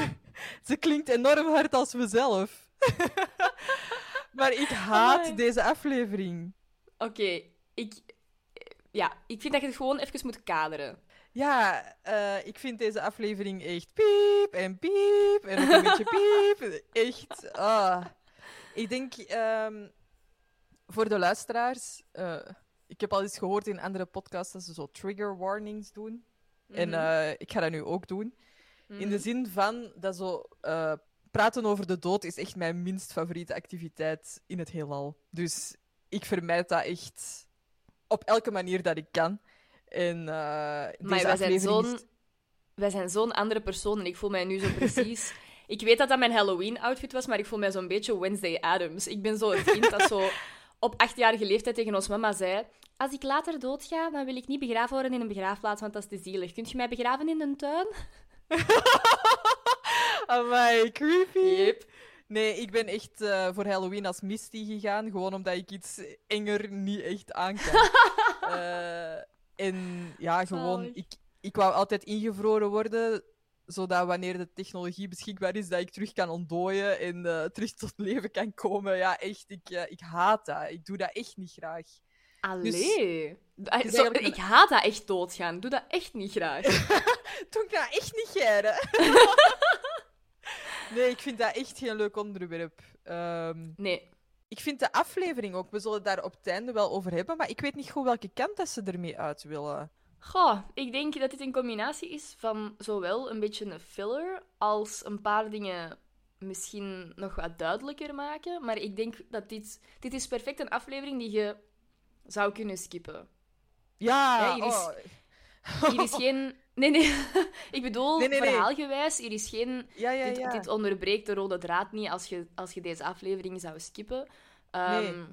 Ze klinkt enorm hard als mezelf. maar ik haat deze aflevering. Oké, ik... Ja, ik vind dat je het gewoon even moet kaderen. Ja, eh, ik vind deze aflevering echt piep en piep en nog een beetje piep. Echt, ah. Ik denk, ehm, voor de luisteraars, eh, ik heb al eens gehoord in andere podcasts dat ze zo trigger warnings doen. En Mhm. eh, ik ga dat nu ook doen. In de Mhm. zin van dat zo eh, praten over de dood is echt mijn minst favoriete activiteit in het heelal. Dus ik vermijd dat echt op elke manier dat ik kan. En eh Maar deze wij zijn aflevering zo'n... is- Wij zijn zo'n andere persoon en ik voel mij nu zo precies... ik weet dat dat mijn Halloween-outfit was, maar ik voel mij zo'n beetje Wednesday Adams. Ik ben zo het kind dat zo op achtjarige leeftijd tegen ons mama zei... Als ik later doodga, dan wil ik niet begraven worden in een begraafplaats, want dat is te zielig. Kunt je mij begraven in een tuin? Amai, creepy. Yep. Nee, ik ben echt eh, voor Halloween als Misty gegaan, gewoon omdat ik iets enger niet echt aan kan. Eh, en ja, gewoon, ik, ik wou altijd ingevroren worden, zodat wanneer de technologie beschikbaar is, dat ik terug kan ontdooien en eh, terug tot leven kan komen. Ja, echt, ik, ik haat dat. Ik doe dat echt niet graag. Allee. Zo, eigenlijk ik haat dat echt doodgaan. Doe dat echt niet graag. Doe ik dat echt niet geren. nee, ik vind dat echt geen leuk onderwerp. Ehm, Nee. Ik vind de aflevering ook, we zullen het daar op het einde wel over hebben, maar ik weet niet goed welke kant dat ze ermee uit willen. Goh, ik denk dat dit een combinatie is van zowel een beetje een filler als een paar dingen misschien nog wat duidelijker maken. Maar ik denk dat dit... Dit is perfect een aflevering die je zou kunnen skippen. Ja, Ja, hier is- oh. Hier is geen... Nee, nee. ik bedoel, Nee, nee, nee. verhaalgewijs, hier is geen... Ja, ja, Dit, ja. dit onderbreekt de rode draad niet als je, als je deze aflevering zou skippen. Ehm.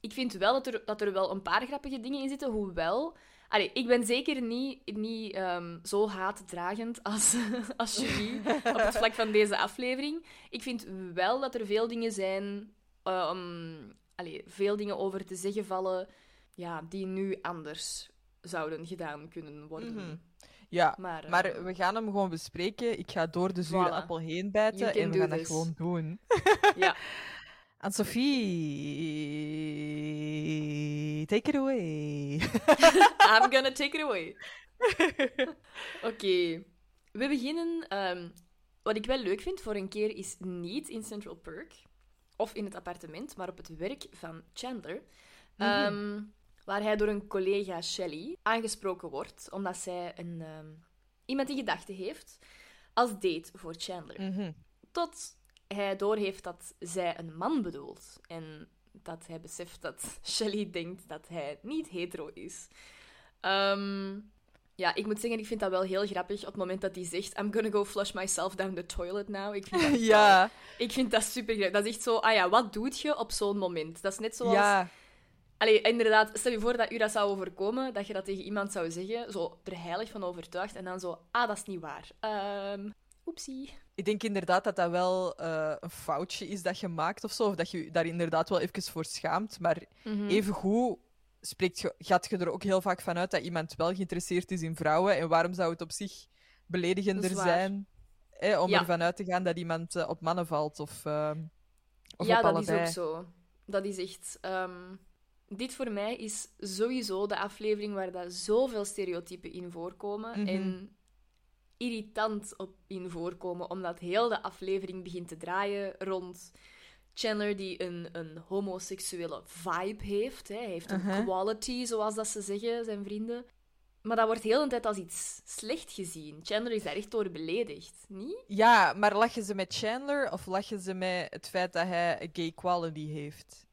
Ik vind wel dat er, dat er wel een paar grappige dingen in zitten, hoewel... Allee, ik ben zeker niet, niet ehm, zo haatdragend als, als Julie op het vlak van deze aflevering. Ik vind wel dat er veel dingen zijn... ehm, allee, veel dingen over te zeggen vallen ja, die nu anders zouden gedaan kunnen worden. Mhm. Ja, Maar, eh, maar we gaan hem gewoon bespreken. Ik ga door de zure Voilà. appel heen bijten en we gaan dat this. gewoon doen. ja. Anne-Sophie, take it away. I'm gonna take it away. Oké. We beginnen... ehm, wat ik wel leuk vind voor een keer is niet in Central Perk of in het appartement, maar op het werk van Chandler. Ehm, waar hij door een collega Shelley aangesproken wordt, omdat zij een, ehm, iemand in gedachten heeft als date voor Chandler. Mhm. Tot hij doorheeft dat zij een man bedoelt. En dat hij beseft dat Shelley denkt dat hij niet hetero is. Ehm, ja, ik moet zeggen, ik vind dat wel heel grappig op het moment dat hij zegt I'm gonna go flush myself down the toilet now. Ik vind dat, Ja, ik vind dat super grappig. Dat is echt zo, ah ja, wat doet je op zo'n moment? Dat is net zoals... ja. Allee, inderdaad, stel je voor dat u dat zou overkomen, dat je dat tegen iemand zou zeggen, zo er heilig van overtuigd, en dan zo, ah, dat is niet waar. Ehm, Oepsie. Ik denk inderdaad dat dat wel eh, een foutje is dat je maakt of zo. Of dat je je daar inderdaad wel even voor schaamt. Maar Mhm. evengoed spreekt je, gaat je er ook heel vaak van uit dat iemand wel geïnteresseerd is in vrouwen. En waarom zou het op zich Dat beledigender zijn hè, om Ja. ervan uit te gaan dat iemand eh, op mannen valt of, eh, of ja, op dat allebei. is ook zo. Dat is echt... ehm, dit voor mij is sowieso de aflevering waar dat zoveel stereotypen in voorkomen. Mhm. En irritant op in voorkomen, omdat heel de aflevering begint te draaien rond Chandler die een, een homoseksuele vibe heeft. Hè. Hij heeft een Uh-huh. quality, zoals dat ze zeggen, zijn vrienden. Maar dat wordt heel de tijd als iets slecht gezien. Chandler is daar echt door beledigd, niet? Ja, maar lachen ze met Chandler of lachen ze met het feit dat hij een gay quality heeft?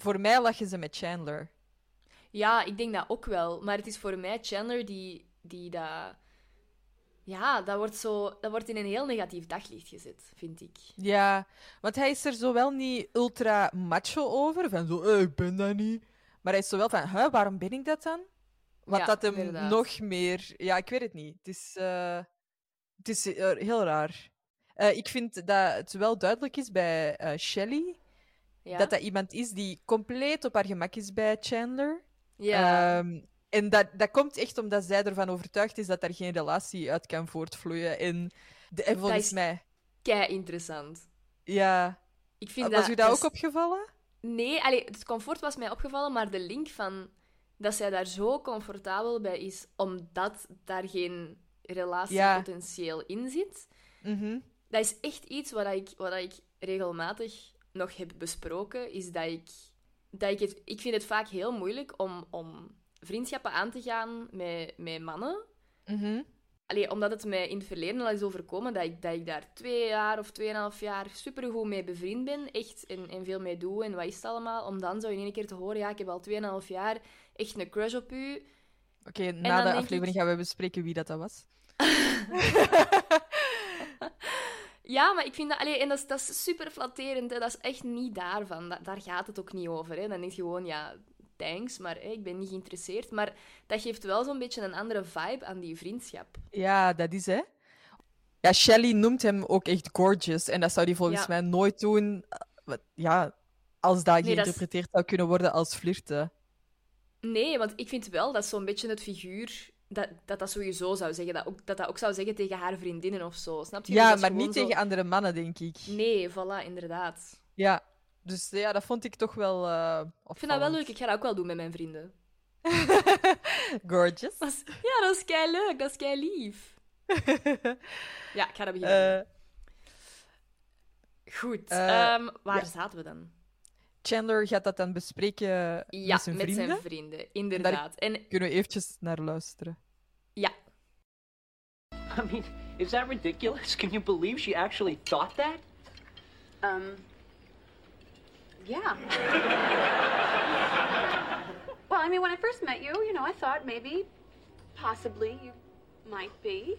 Voor mij lachen ze met Chandler. Ja, ik denk dat ook wel. Maar het is voor mij Chandler die, die dat... Ja, dat wordt, zo, dat wordt in een heel negatief daglicht gezet, vind ik. Ja, want hij is er zowel niet ultra macho over, van zo, eh, ik ben dat niet. Maar hij is zowel van, huh, waarom ben ik dat dan? Wat Ja, dat hem inderdaad. nog meer... Ja, ik weet het niet. Het is, eh, het is heel raar. Eh, ik vind dat het wel duidelijk is bij Shelley, Ja? dat dat iemand is die compleet op haar gemak is bij Chandler. ja. Ehm, en dat, dat komt echt omdat zij ervan overtuigd is dat er geen relatie uit kan voortvloeien. En, de, en volgens is mij, kei interessant. ja. Ik vind Was u dat is- ook opgevallen? Nee, allee, het comfort was mij opgevallen, maar de link van dat zij daar zo comfortabel bij is, omdat daar geen relatiepotentieel in zit, Mhm. dat is echt iets wat ik, wat ik regelmatig nog heb besproken, is dat ik... Dat ik, het, ik vind het vaak heel moeilijk om, om vriendschappen aan te gaan met, met mannen. Allee, omdat het mij in het verleden al is overkomen dat ik, dat ik daar twee jaar of tweeënhalf jaar supergoed mee bevriend ben. Echt, en, en veel mee doe en wat is het allemaal. Om dan zo in één keer te horen, ja, ik heb al tweeënhalf jaar echt een crush op u. Oké, dan na de aflevering ik- gaan we bespreken wie dat, dat was. Ja, maar ik vind dat... Allee, en dat is, dat is super flatterend. Hè. Dat is echt niet daarvan. Da- daar gaat het ook niet over. Hè. Dan denk je gewoon, ja, thanks, maar ik ben niet geïnteresseerd. Maar dat geeft wel zo'n beetje een andere vibe aan die vriendschap. Ja, dat is hè. Ja, Shelley noemt hem ook echt gorgeous. En dat zou hij volgens Ja. mij nooit doen. eh, Ja, als dat dat is- geïnterpreteerd zou kunnen worden als flirten. Nee, want ik vind wel dat zo'n beetje het figuur... Dat, dat dat sowieso zou zeggen. Dat, ook, dat dat ook zou zeggen tegen haar vriendinnen of zo. Snap je? Ja, maar niet zo- tegen andere mannen, denk ik. Nee, voilà, inderdaad. Ja, dus ja, dat vond ik toch wel uh, Ik vind dat wel leuk. Ik ga dat ook wel doen met mijn vrienden. Gorgeous. Dat is- ja, dat is kei leuk. Dat is kei lief. Ja, ik ga dat beginnen. Eh, Goed. eh, ehm, waar ja. zaten we dan? Chandler gaat dat dan bespreken Ja, met zijn vrienden. vrienden. Inderdaad. En Kunnen we eventjes naar luisteren? ja, I mean, is that ridiculous? Can you believe she actually thought that? Um, yeah. well, I mean, when I first met you, you know, I thought maybe, possibly, you might be.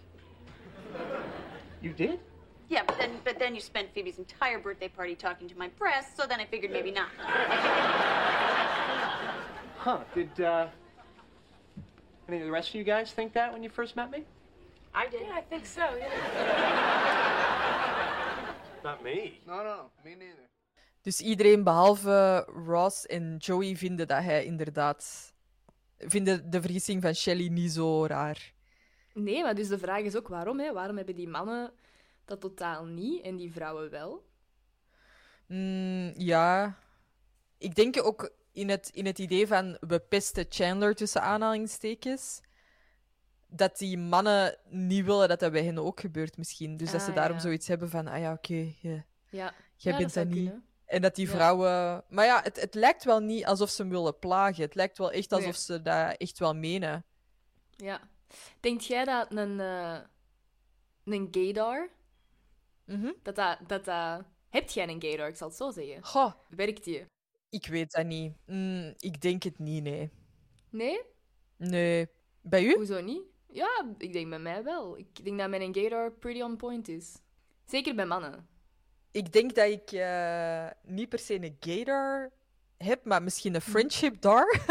You did? Yeah, but then, but then you spent Phoebe's entire birthday party talking to my press, so then I figured maybe not. Huh. Did, uh. Any of the rest of you guys think that when you first met me? I did. I think so, yeah. Not me. No, no, me neither. Dus iedereen behalve Ross en Joey vinden dat hij inderdaad... Vinden de vergissing van Shelley niet zo raar. nee, maar dus de vraag is ook waarom, hè? Waarom hebben die mannen dat totaal niet en die vrouwen wel? Mm, ja. Ik denk ook in het, in het idee van we pesten Chandler tussen aanhalingstekens. Dat die mannen niet willen dat dat bij hen ook gebeurt, misschien. Dus dat ze Ah, daarom ja. zoiets hebben van: ah ja, oké, Ja, jij ja, bent dat niet. kunnen. En dat die Ja. vrouwen. Maar ja, het, het lijkt wel niet alsof ze hem willen plagen. Het lijkt wel echt alsof Nee. ze dat echt wel menen. Ja. Denkt jij dat een, eh een gaydar, Mhm. dat dat, dat dat... Hebt jij een gaydar, ik zal het zo zeggen? Goh, Werkt die? ik weet dat niet. Mm, ik denk het niet, nee. Nee? Nee. Bij u? Hoezo niet? Ja, ik denk bij mij wel. Ik denk dat mijn gaydar pretty on point is. Zeker bij mannen. Ik denk dat ik eh, niet per se een gaydar heb, maar misschien een friendship dar.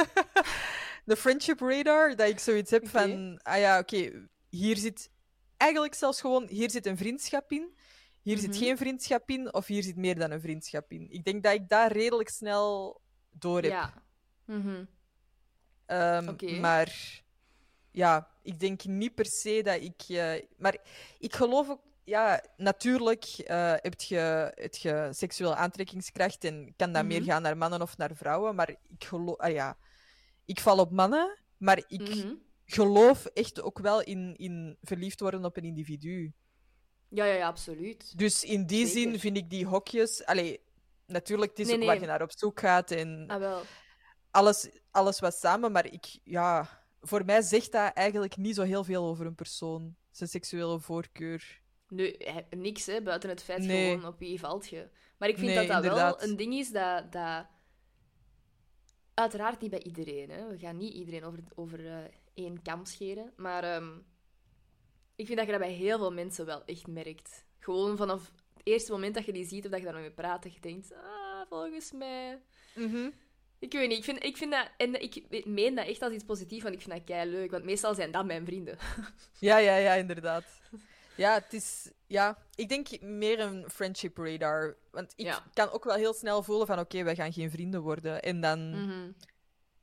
de friendship radar. Dat ik zoiets heb van, ah ja, oké, hier zit eigenlijk zelfs gewoon, hier zit een vriendschap in, hier zit Mhm. geen vriendschap in, of hier zit meer dan een vriendschap in. Ik denk dat ik daar redelijk snel door heb. Ja. Mhm. Ehm. Maar ja, ik denk niet per se dat ik. eh, maar ik geloof ook. Ja, natuurlijk eh, heb, je, je seksuele aantrekkingskracht en kan dat meer Mhm. gaan naar mannen of naar vrouwen. Maar ik geloof. Ah, ja, ik val op mannen, maar ik geloof echt ook wel in, in verliefd worden op een individu. Ja, ja, ja, absoluut. Dus in die zin vind ik die hokjes. Allee, natuurlijk, het is Nee, ook nee. waar je naar op zoek gaat en Ah, wel. alles, alles wat samen, maar ik, ja, voor mij zegt dat eigenlijk niet zo heel veel over een persoon, zijn seksuele voorkeur. Nee, hè, niks, hè, buiten het feit Nee. gewoon op wie valt je. Maar ik vind dat dat inderdaad. wel een ding is dat, dat... Uiteraard niet bij iedereen, hè. We gaan niet iedereen over, over eh, één kam scheren. Maar ehm, ik vind dat je dat bij heel veel mensen wel echt merkt. Gewoon vanaf het eerste moment dat je die ziet of dat je daar mee praat, dat je denkt... Ah, volgens mij... Ik weet niet, ik vind, ik vind dat... En ik meen dat echt als iets positiefs, want ik vind dat kei leuk. Want meestal zijn dat mijn vrienden. Ja, ja, ja, inderdaad. Ja, het is... Ja, ik denk meer een friendship radar. Want ik Ja. kan ook wel heel snel voelen van, oké, wij gaan geen vrienden worden. En dan... Mhm.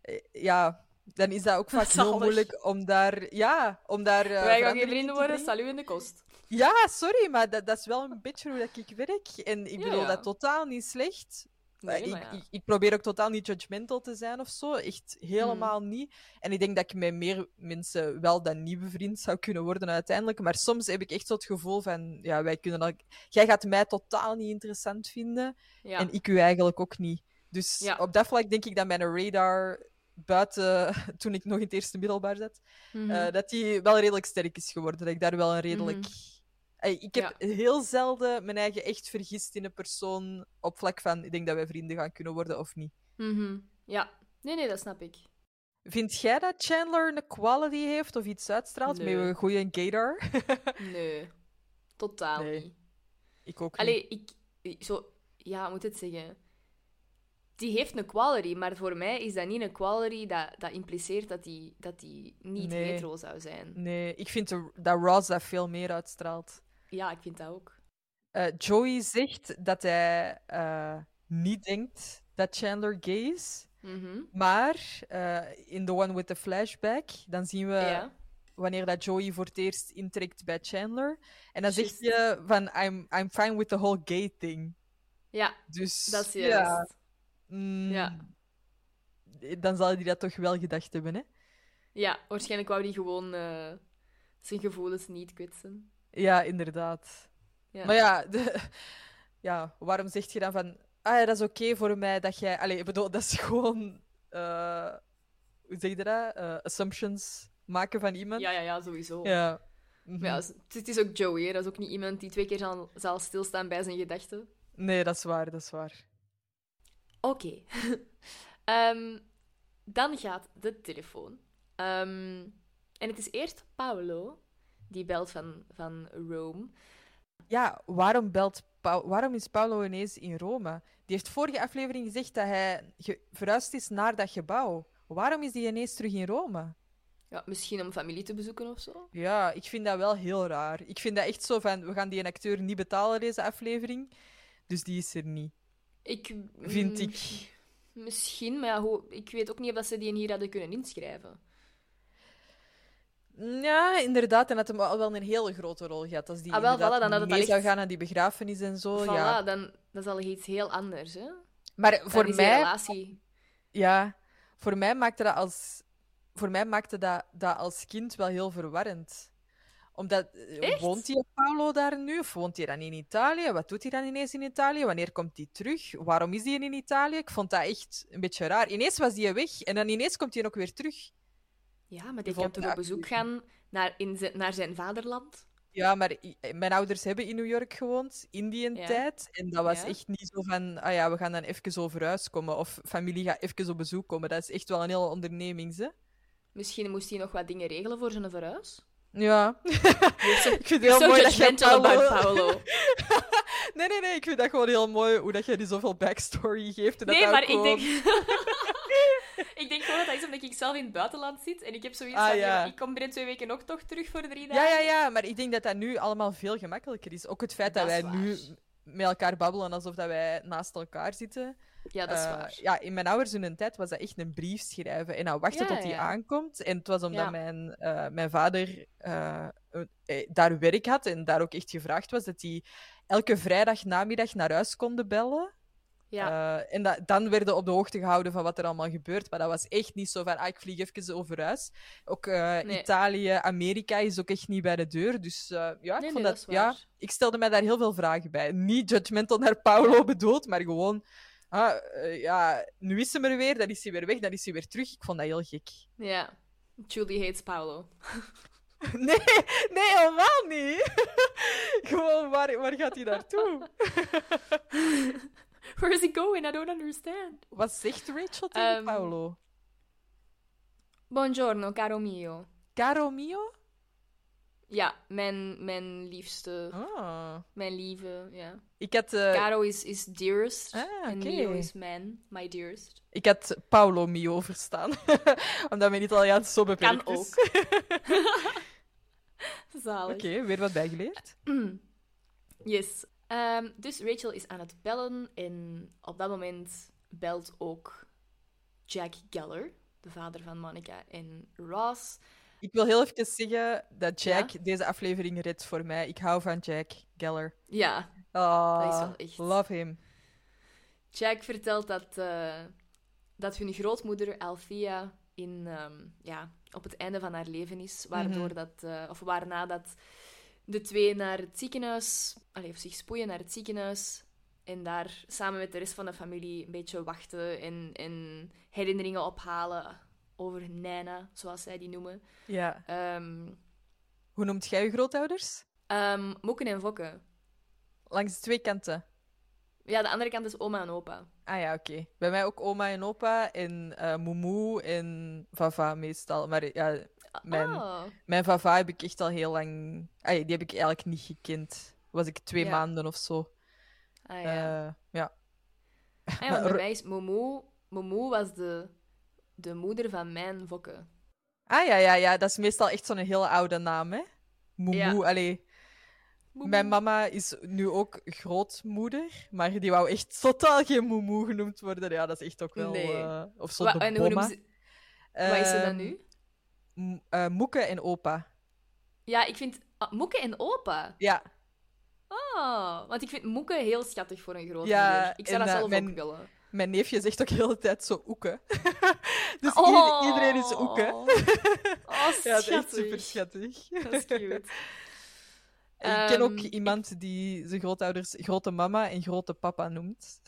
eh, Ja, dan is dat ook vaak heel Zalig. moeilijk om daar... Ja, om daar... eh, Wij gaan geen vrienden worden, brengen. stel u in de kost. Ja, sorry, maar dat, dat is wel een beetje hoe dat ik werk. En ik Ja, bedoel ja. dat totaal niet slecht. Nee, ik, ja. ik, ik probeer ook totaal niet judgmental te zijn of zo. Echt helemaal Mm. niet. En ik denk dat ik met meer mensen wel dan nieuwe vriend zou kunnen worden uiteindelijk. Maar soms heb ik echt zo het gevoel van... Ja, wij kunnen dat... Jij gaat mij totaal niet interessant vinden. Ja. En ik u eigenlijk ook niet. Dus Ja. op dat vlak denk ik dat mijn radar buiten toen ik nog in het eerste middelbaar zat, Mhm. eh, dat die wel redelijk sterk is geworden. Dat ik daar wel een redelijk... Mhm. Ik heb heel zelden mijn eigen echt vergist in een persoon op vlak van ik denk dat wij vrienden gaan kunnen worden of niet. Mhm. Ja. Nee, nee, dat snap ik. Vind jij dat Chandler een quality heeft of iets uitstraalt Nee. met een goede gaydar? Nee. Totaal Nee. niet. ik ook niet. Allee, ik... Zo... Ja, moet het zeggen? Die heeft een quality, maar voor mij is dat niet een quality dat, dat impliceert dat die, dat die niet Nee. hetero zou zijn. Nee, ik vind de- dat Ross dat veel meer uitstraalt. Ja, ik vind dat ook. Eh, Joey zegt dat hij eh, niet denkt dat Chandler gay is. Mhm. Maar eh, in The One with the Flashback, dan zien we Ja. wanneer dat Joey voor het eerst intrekt bij Chandler. En dan zegt je van, I'm, I'm fine with the whole gay thing. Ja, Dus dat is ja, juist. Mm, Ja. dan zal hij dat toch wel gedacht hebben, hè? Ja, waarschijnlijk wou die gewoon eh, zijn gevoelens niet kwetsen. Ja, inderdaad. Ja. Maar ja, de- ja, waarom zeg je dan van... Ah ja, dat is oké voor mij dat jij... Allee, ik bedoel, dat is gewoon... eh, hoe zeg je dat? Eh, assumptions maken van iemand. Ja, ja, ja, sowieso. Ja. Mhm. Maar ja, het het is ook Joey, hè. dat is ook niet iemand die twee keer zal, zal stilstaan bij zijn gedachten. Nee, dat is waar, dat is waar. Oké. Ehm, dan gaat de telefoon. Ehm, en het is eerst Paolo, die belt van, van Rome. Ja, waarom, belt waarom is Paulo ineens in Rome? Die heeft vorige aflevering gezegd dat hij ge- verhuisd is naar dat gebouw. Waarom is die ineens terug in Rome? Ja, misschien om familie te bezoeken of zo. Ja, ik vind dat wel heel raar. Ik vind dat echt zo van, we gaan die acteur niet betalen deze aflevering. Dus die is er niet. Ik, Vind mm, ik. Misschien, maar ja, ik weet ook niet of dat ze die hier hadden kunnen inschrijven. Ja, inderdaad. En dat hem wel een hele grote rol gehad. Als die Ah, wel, voilà, dan het mee zou gaan naar die begrafenis en zo. voilà, ja. dan dat is al iets heel anders, hè? Maar Dan voor is mij... relatie... Ja, voor mij maakte dat als, voor mij maakte dat, dat als kind wel heel verwarrend. Omdat, eh, Echt? woont die Paolo daar nu? Of woont hij dan in Italië? Wat doet hij dan ineens in Italië? Wanneer komt hij terug? Waarom is hij in Italië? Ik vond dat echt een beetje raar. Ineens was hij weg en dan ineens komt hij ook weer terug. Ja, maar die kan toch op bezoek gaan naar, in zijn, naar zijn vaderland? Ja, maar i- mijn ouders hebben in New York gewoond in die Ja. tijd. En dat was Ja. echt niet zo van, ah ja, we gaan dan even huis komen. Of familie gaat even op bezoek komen. Dat is echt wel een hele onderneming, hè? Misschien moest hij nog wat dingen regelen voor zijn verhuis? Ja. Je Ik vind je het heel mooi dat about Paolo... Paolo. Nee, nee, nee. Ik vind dat gewoon heel mooi hoe dat jij die zoveel backstory geeft. En dat Nee, dat maar ook ik denk... ik denk gewoon dat dat is omdat ik zelf in het buitenland zit en ik heb zoiets Ah, van, ja. ik kom binnen twee weken nog toch terug voor drie dagen. Ja, ja, ja, maar ik denk dat dat nu allemaal veel gemakkelijker is. Ook het feit dat, Dat wij nu met elkaar babbelen alsof dat wij naast elkaar zitten. Ja, dat is Eh, waar. Ja, in mijn ouders hun tijd was dat echt een brief schrijven en dan wachten Ja, tot die ja. aankomt. En het was omdat mijn, eh, mijn vader eh, daar werk had en daar ook echt gevraagd was dat hij elke vrijdag namiddag naar huis konden bellen. Ja. En dat, dan werden op de hoogte gehouden van wat er allemaal gebeurt. Maar dat was echt niet zo van, ah, ik vlieg even over huis. Ook Nee. Italië, Amerika is ook echt niet bij de deur. Dus ja, ik Nee, vond nee, dat... dat ja, ik stelde mij daar heel veel vragen bij. Niet judgmental naar Paolo bedoeld, maar gewoon... Ah, eh, ja, nu is hij er weer, dan is hij weer weg, dan is hij weer terug. Ik vond dat heel gek. ja. Julie hates Paolo. Nee, nee, helemaal niet. gewoon, waar, waar gaat hij naartoe? Where is he going? I don't understand. Wat zegt Rachel tegen Ehm, Paolo? Buongiorno, caro mio. Caro mio? Ja, mijn, mijn liefste, Ah. mijn lieve, ja. Ik had, eh, Caro is, is dearest Ah, en. Mio is mijn, my dearest. ik had Paolo Mio verstaan. Omdat mijn Italiaans zo beperkt Kan is. ook. Zalig. Oké, weer wat bijgeleerd. Yes. Ehm, dus Rachel is aan het bellen en op dat moment belt ook Jack Geller, de vader van Monica en Ross. Ik wil heel even zeggen dat Jack Ja? deze aflevering redt voor mij. Ik hou van Jack Geller. Ja, Ah, Dat is wel echt. Love him. Jack vertelt dat, eh, dat hun grootmoeder Althea in, ehm, ja, op het einde van haar leven is, waardoor Mhm. dat, eh, of waarna dat de twee naar het ziekenhuis, allee, of zich spoeien naar het ziekenhuis en daar samen met de rest van de familie een beetje wachten en, en herinneringen ophalen over Nana, zoals zij die noemen. Ja. Ehm Hoe noemt jij je grootouders? ehm, Mokken en Fokken. Langs twee kanten. Ja, de andere kant is oma en opa. Ah ja, oké. Bij mij ook oma en opa en eh Moemoe en Vava meestal. Maar ja, Mijn- Oh. mijn Vava heb ik echt al heel lang... Ah, die heb ik eigenlijk niet gekend. Was ik twee Ja. maanden of zo. Ah, ja. Eh, ja. Ah ja, bij mij is was de, de moeder van mijn fokken. Ah ja, ja, ja. Dat is meestal echt zo'n hele oude naam, hè? Moemoe, Ja. allee. Mijn mama is nu ook grootmoeder, maar die wou echt totaal geen moemoe genoemd worden. Ja, dat is echt ook wel... Nee. eh, of zo Wa- de en hoe ze... Wat is ze dan nu? Eh, Moeke en opa. Ja, ik vind... ah, Moeke en opa. Ja, Oh, want ik vind Moeke heel schattig voor een grootmoeder. Ja, ik zou dat eh, zelf mijn- ook willen. Mijn neefje zegt ook de hele tijd zo oeke. dus Oh. ieder- iedereen is oeke. Oh, ja, dat is echt super schattig. Dat is cute. Ik ken ook Ehm, iemand die zijn grootouders grote mama en grote papa noemt.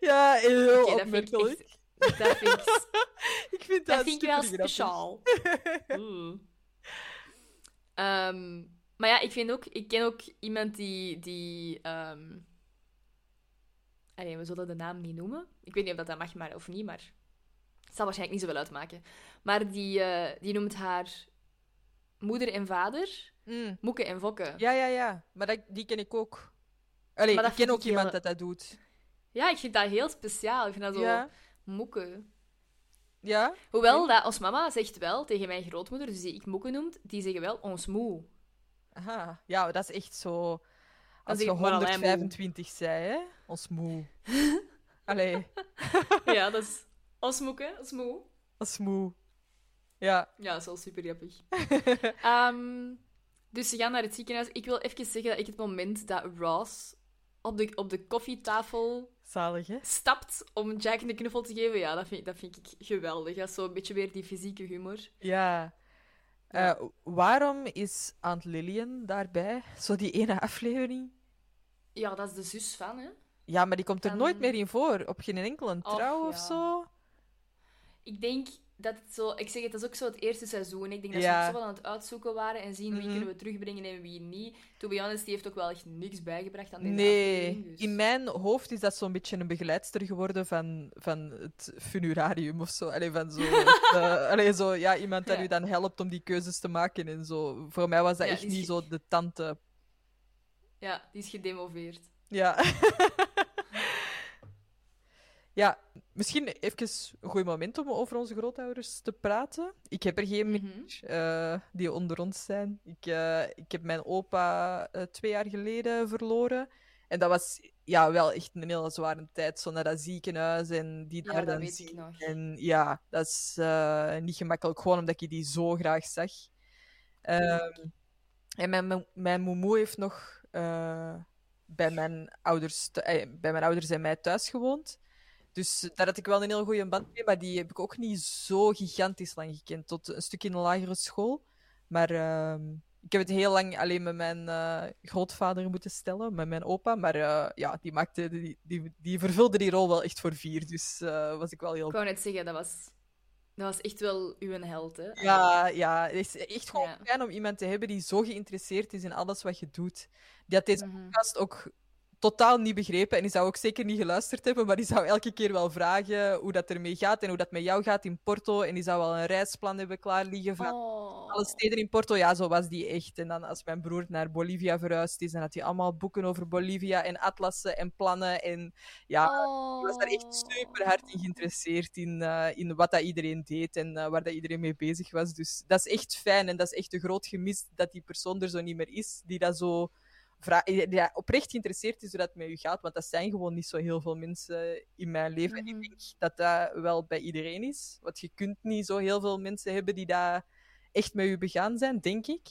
ja, heel Oké, dat vind ik opmerkelijk. echt... Dat vind ik, Ik vind dat, dat vind ik wel speciaal. Oeh. Ehm, maar ja, ik vind ook... Ik ken ook iemand die... die ehm, allee, we zullen de naam niet noemen. Ik weet niet of dat, dat mag maar of niet, maar... Het zal waarschijnlijk niet zoveel uitmaken. Maar die, eh, die noemt haar moeder en vader Mm. Moeke en Fokke. Ja, ja, ja. Maar dat, die ken ik ook. Allee, Maar ik ken ook ik iemand heel- dat dat doet. Ja, ik vind dat heel speciaal. Ik vind dat zo... Ja. Moeke. Ja? Hoewel, dat ons mama zegt wel tegen mijn grootmoeder, dus die ik Moeke noemt, die zeggen wel ons moe. Aha. Ja, dat is echt zo... Als je ik maar alleen moe. 125 zei, hè? Ons moe. Allee, ja, dat is ons moeke, ons moe. ons moe. Ja. Ja, dat is wel super grappig. Ehm, dus ze gaan naar het ziekenhuis. Ik wil even zeggen dat ik het moment dat Ross op de, op de koffietafel Zalig, hè? stapt om Jack een knuffel te geven, ja, dat vind, dat vind ik geweldig. Dat is zo'n beetje weer die fysieke humor. Ja. Ja. Eh, waarom is Aunt Lillian daarbij? Zo die ene aflevering? Ja, dat is de zus van, hè. Ja, maar die komt er nooit meer in voor. Op geen enkele trouw of ja. zo. Ik denk dat het zo... Ik zeg het, dat is ook zo het eerste seizoen. Ik denk dat Ja. ze ook zo wel aan het uitzoeken waren en zien wie Mhm. kunnen we terugbrengen en wie niet. To be honest, die heeft ook wel echt niks bijgebracht aan deze Nee. Dus... in mijn hoofd is dat zo'n beetje een begeleidster geworden van, van het funerarium of zo. Allee, van zo, eh, allee, zo ja, iemand dat Ja. u dan helpt om die keuzes te maken en zo. Voor mij was dat Ja, echt niet zo de tante. Ja, die is gedemoveerd. Ja. Ja, misschien even een goed moment om over onze grootouders te praten. Ik heb er geen Mhm. meer eh, die onder ons zijn. Ik, eh, ik heb mijn opa eh, twee jaar geleden verloren. En dat was ja, wel echt een hele zware tijd. Zo naar dat ziekenhuis en die Ja, daar dat dan weet ik nog. En ja, dat is niet gemakkelijk. Gewoon omdat ik die zo graag zag. Ehm, en mijn, mijn moemoe heeft nog bij, mijn ouders, bij mijn ouders en mij thuis gewoond. Dus daar had ik wel een heel goede band mee, maar die heb ik ook niet zo gigantisch lang gekend. Tot een stuk in de lagere school. Maar ehm, ik heb het heel lang alleen met mijn eh, grootvader moeten stellen, met mijn opa. Maar eh, ja, die, maakte, die, die, die vervulde die rol wel echt voor vier. Dus eh, was ik wel heel Ik wou net zeggen, dat was, dat was echt wel uw held, hè? Ja, ja, het is echt gewoon Ja. fijn om iemand te hebben die zo geïnteresseerd is in alles wat je doet. Die had deze Mhm. podcast ook totaal niet begrepen en die zou ook zeker niet geluisterd hebben, maar die zou elke keer wel vragen hoe dat ermee gaat en hoe dat met jou gaat in Porto. En die zou wel een reisplan hebben klaar liggen van Oh. alle steden in Porto. Ja, zo was die echt. En dan als mijn broer naar Bolivia verhuisd is, dan had hij allemaal boeken over Bolivia en atlassen en plannen. En ja, Oh. ik was daar echt super hard in geïnteresseerd in, eh, in wat dat iedereen deed en eh, waar dat iedereen mee bezig was. Dus dat is echt fijn en dat is echt een groot gemis dat die persoon er zo niet meer is, die dat zo die dat oprecht geïnteresseerd is hoe dat met u gaat. Want dat zijn gewoon niet zo heel veel mensen in mijn leven. En ik Mhm. denk dat dat wel bij iedereen is. Want je kunt niet zo heel veel mensen hebben die dat echt met u begaan zijn, denk ik.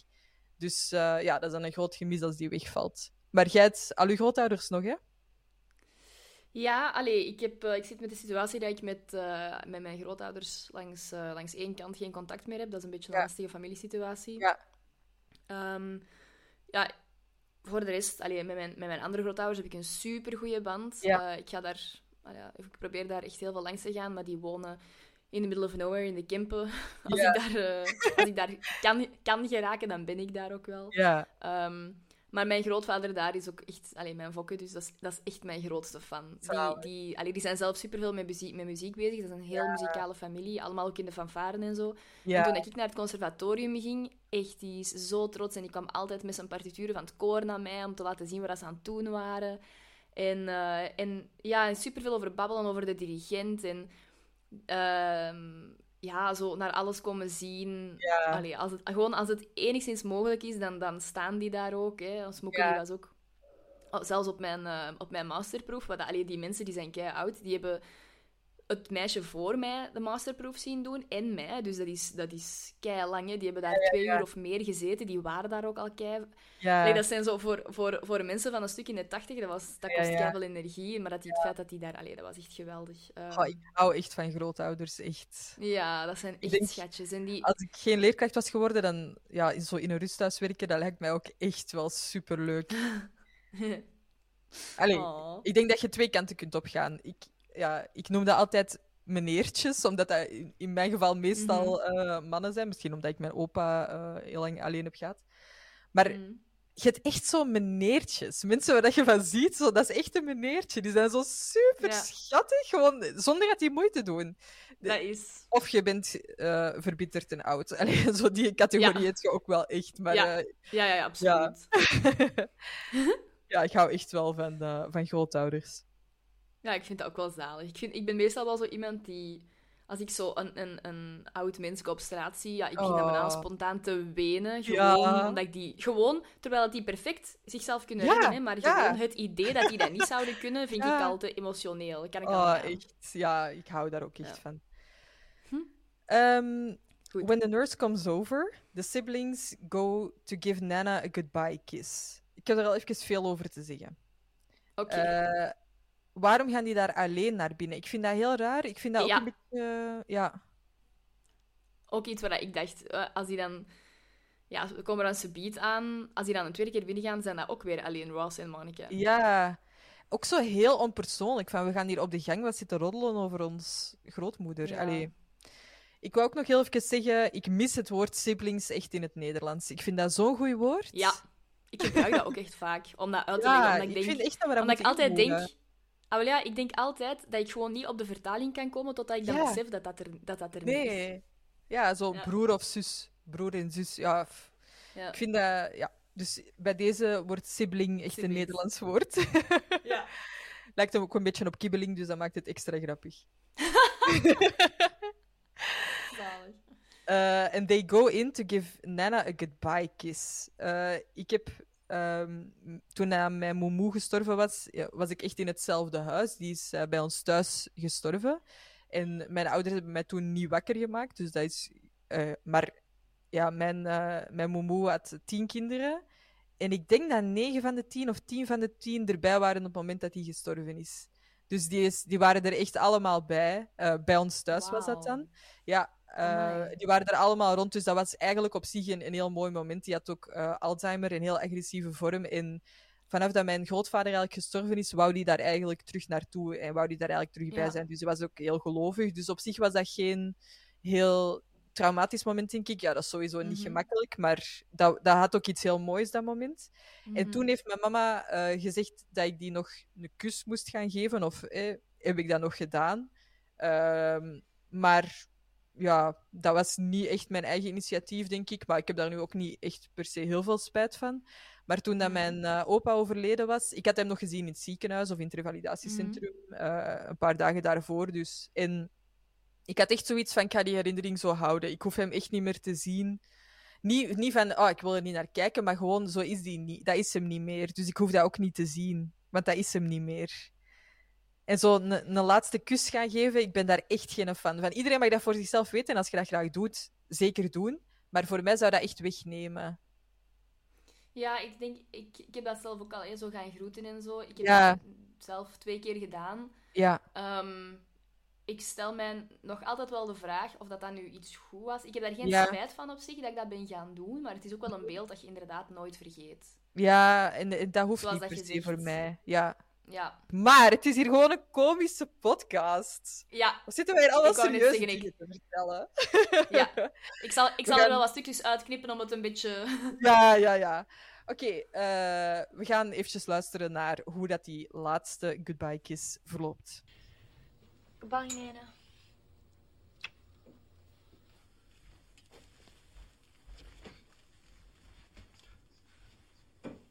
Dus eh, ja, dat is dan een groot gemis als die wegvalt. Maar jij hebt al uw grootouders nog, hè? Ja, allee, ik, heb, eh, ik zit met de situatie dat ik met, eh, met mijn grootouders langs, eh, langs één kant geen contact meer heb. Dat is een beetje een Ja. lastige familiesituatie. Ja. Ehm, ja, voor de rest, allee, met, mijn, met mijn andere grootouders heb ik een super goede band. Ja. Eh, ik ga daar, ja, ik probeer daar echt heel veel langs te gaan, maar die wonen in the middle of nowhere, in de Kempen. Als Ja. ik daar, eh, als ik daar kan, kan geraken, dan ben ik daar ook wel. Ja. Ehm, maar mijn grootvader daar is ook echt... Allee, mijn fokke, dus dat is, dat is echt mijn grootste fan. Die, die, allee, die zijn zelf superveel met muziek, met muziek bezig. Dat is een heel muzikale familie. Allemaal ook in de fanfaren en zo. En toen ik naar het conservatorium ging, echt, die is zo trots. En die kwam altijd met zijn partituren van het koor naar mij om te laten zien waar ze aan het doen waren. En, eh, en ja, en superveel over babbelen, over de dirigent. En ehm, ja, zo naar alles komen zien. Ja. Allee, als het, gewoon als het enigszins mogelijk is, dan, dan staan die daar ook. Hè. Smokken Ja. was ook... oh, Zelfs op mijn, eh, op mijn masterproef, wat, allee, die mensen die zijn kei oud, die hebben het meisje voor mij de masterproef zien doen en mij. Dus dat is, dat is kei lang. Hè. Die hebben daar twee ja. uur of meer gezeten. Die waren daar ook al kei. Ja. Dat zijn zo voor, voor, voor mensen van een stuk in de tachtig, dat, was, dat kost ja. kei veel energie. Maar dat die, het feit dat die daar... Allee, dat was echt geweldig. Oh, ik hou echt van grootouders, echt. Ja, dat zijn echt denk- schatjes. En die... Als ik geen leerkracht was geworden, dan ja, zo in een rusthuis werken, dat lijkt mij ook echt wel superleuk. Allee, Oh. ik denk dat je twee kanten kunt opgaan. Ik, ja, ik noem dat altijd meneertjes, omdat dat in, in mijn geval meestal Mhm. eh, mannen zijn. Misschien omdat ik mijn opa eh, heel lang alleen heb gehad. Maar Mm. je hebt echt zo meneertjes. Mensen waar dat je van ziet, zo, dat is echt een meneertje. Die zijn zo super Ja. schattig, gewoon zonder dat die moeite doen. Dat is... Of je bent eh, verbitterd en oud. Allee, zo die categorie Ja. heb je ook wel echt. Maar Ja. ja, Ja, ja, ja absoluut. ja ik hou echt wel van, van grootouders. Ja, ik vind dat ook wel zalig. Ik, vind, ik ben meestal wel zo iemand die... Als ik zo een, een, een oud mens op straat zie, ja, ik begin dan bijna Oh. spontaan te wenen. Gewoon Ja. omdat ik die... Gewoon, terwijl die perfect zichzelf kunnen Ja, redden, hè, maar ja. gewoon het idee dat die dat niet zouden kunnen, vind ik al te emotioneel. Kan ik Oh, aan. echt. Ja, ik hou daar ook echt van. Hm. Ehm, when the nurse comes over, the siblings go to give Nana a goodbye kiss. Ik heb er al even veel over te zeggen. Oké. Eh, waarom gaan die daar alleen naar binnen? Ik vind dat heel raar. Ik vind dat ook een beetje... eh, ja. Ook iets waar ik dacht, eh, als die dan... Ja, we komen dan subiet aan. Als die dan een tweede keer binnengaan, zijn dat ook weer alleen Ross en Monica. Ja, ook zo heel onpersoonlijk. Van, we gaan hier op de gang wat zitten roddelen over ons grootmoeder. Ja. Allee. Ik wou ook nog heel even zeggen, ik mis het woord siblings echt in het Nederlands. Ik vind dat zo'n goed woord. Ja, ik gebruik dat ook echt vaak. Om dat uit te Ja, leggen. Omdat ik, ik denk, vind echt dat we dat omdat ik altijd denk... Ah, ja, ik denk altijd dat ik gewoon niet op de vertaling kan komen totdat ik dan Ja. besef dat dat er, dat dat er niet is. Nee. Ja, zo Ja. broer of zus. Broer en zus. Ja, Ja. ik vind dat... Ja. Dus bij deze wordt sibling echt een. Nederlands woord. Ja. Lijkt hem ook een beetje op kibbeling, dus dat maakt het extra grappig. Zalig. Uh, and they go in to give Nana a goodbye kiss. Uh, ik heb, ehm, toen uh, mijn moemoe gestorven was, ja, was ik echt in hetzelfde huis. Die is eh, bij ons thuis gestorven. En mijn ouders hebben mij toen niet wakker gemaakt. Dus dat is. eh, maar ja, mijn, eh, mijn moemoe had tien kinderen. En ik denk dat negen van de tien of tien van de tien erbij waren op het moment dat hij gestorven is. Dus die, is, die waren er echt allemaal bij. Bij ons thuis was dat dan. Ja, eh, die waren er allemaal rond. Dus dat was eigenlijk op zich een, een heel mooi moment. Die had ook eh, Alzheimer in heel agressieve vorm. En vanaf dat mijn grootvader eigenlijk gestorven is, wou die daar eigenlijk terug naartoe. En wou die daar eigenlijk terug bij Ja. zijn. Dus hij was ook heel gelovig. Dus op zich was dat geen heel traumatisch moment, denk ik. Ja, dat is sowieso niet Mhm. gemakkelijk. Maar dat, dat had ook iets heel moois, dat moment. En Mhm. toen heeft mijn mama eh, gezegd dat ik die nog een kus moest gaan geven. Of eh, heb ik dat nog gedaan? Ehm, maar ja, dat was niet echt mijn eigen initiatief, denk ik. Maar ik heb daar nu ook niet echt per se heel veel spijt van. Maar toen dat Mhm. mijn eh, opa overleden was, ik had hem nog gezien in het ziekenhuis of in het revalidatiecentrum eh, een paar dagen daarvoor. Dus. En ik had echt zoiets van, ik ga die herinnering zo houden. Ik hoef hem echt niet meer te zien. Niet, niet van, oh, ik wil er niet naar kijken, maar gewoon, zo is die niet. Dat is hem niet meer. Dus ik hoef dat ook niet te zien, want dat is hem niet meer. En zo een, een laatste kus gaan geven, ik ben daar echt geen fan van. Iedereen mag dat voor zichzelf weten en als je dat graag doet, zeker doen. Maar voor mij zou dat echt wegnemen. Ja, ik denk, ik, ik heb dat zelf ook al hè, zo gaan groeten en zo. Ik heb Ja. dat zelf twee keer gedaan. Ja, Ehm, ik stel mij nog altijd wel de vraag of dat, dat nu iets goed was. Ik heb daar geen Ja. spijt van op zich dat ik dat ben gaan doen, maar het is ook wel een beeld dat je inderdaad nooit vergeet. ja en, en dat hoeft Zoals niet dat per se voor mij. Ja. Ja, Maar het is hier gewoon een komische podcast. ja, Wat zitten wij hier allemaal serieus zeggen, te vertellen? ja. Ik zal, ik zal gaan- er wel wat stukjes uitknippen om het een beetje... Ja, ja, ja. Oké, eh, we gaan eventjes luisteren naar hoe dat die laatste goodbye kiss verloopt. Goodbye, Nana.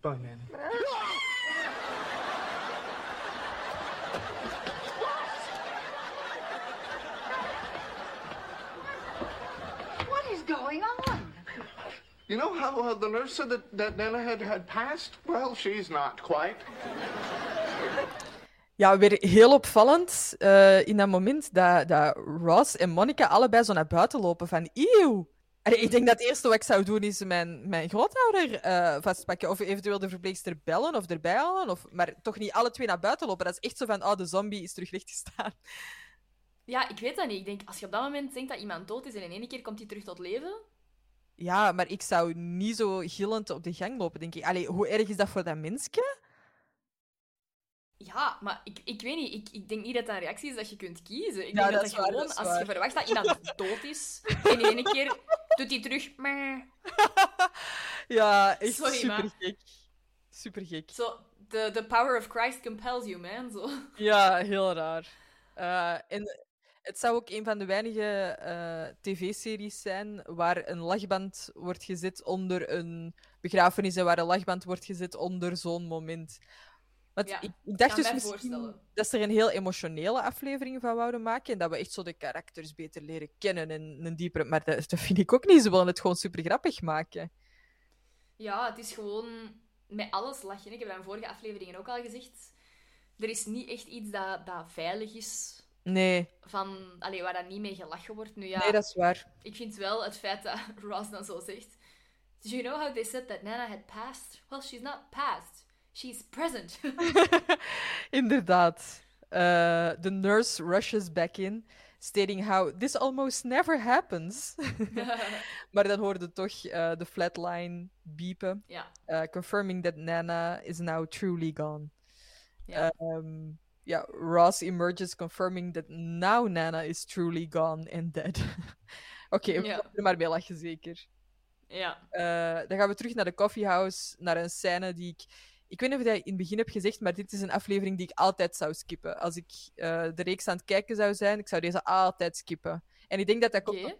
Bye, Nana. What is going on? You know how uh, the nurse said that, that Nana had, had passed? Well, she's not quite. Ja, weer heel opvallend eh, in dat moment dat, dat Ross en Monica allebei zo naar buiten lopen van eeuw. Allee, ik denk dat het eerste wat ik zou doen is mijn, mijn grootouder eh, vastpakken of eventueel de verpleegster bellen of erbij halen. Of, maar toch niet alle twee naar buiten lopen. Dat is echt zo van, oh, de zombie is terug rechtgestaan. Ja, ik weet dat niet. Ik denk, als je op dat moment denkt dat iemand dood is en in één keer komt hij terug tot leven... Ja, maar ik zou niet zo gillend op de gang lopen, denk ik. Allee, hoe erg is dat voor dat mensje? Ja, maar ik, ik weet niet. Ik, ik denk niet dat dat een reactie is dat je kunt kiezen. Ik Ja, denk dat dat, gewoon, als je verwacht dat iemand dood is, en in één keer doet hij terug... Ja, echt Sorry, maar- super gek. Super gek. Zo, the, the power of Christ compels you, man. Zo. Ja, heel raar. Eh, en het zou ook een van de weinige eh, tv-series zijn waar een lachband wordt gezet onder een begrafenis en waar een lachband wordt gezet onder zo'n moment. Want Ja, ik, ik dacht dus misschien dat ze er een heel emotionele aflevering van wouden maken en dat we echt zo de karakters beter leren kennen en een diepere... Maar dat, dat vind ik ook niet. Ze willen het gewoon super grappig maken. Ja, het is gewoon met alles lachen. Ik heb dat in vorige afleveringen ook al gezegd. Er is niet echt iets dat, dat veilig is, Nee, van, allee, waar dat niet mee gelachen wordt. Nu ja, nee, dat is waar. ik vind wel het feit dat Ross dan zo zegt... Did you know how they said that Nana had passed? Well, she's not passed. She's present. Inderdaad. Uh, the nurse rushes back in, stating how this almost never happens. maar dan hoorde toch uh, de flatline beepen, ja, uh, confirming that Nana is now truly gone. ja. Um, yeah, Ross emerges, confirming that now Nana is truly gone and dead. Oké, okay, Ja. er maar mee lachen zeker. ja. Uh, dan gaan we terug naar de coffeehouse, naar een scène die ik... Ik weet niet of ik dat in het begin heb gezegd, maar dit is een aflevering die ik altijd zou skippen. Als ik uh, de reeks aan het kijken zou zijn, ik zou deze altijd skippen. En ik denk dat dat komt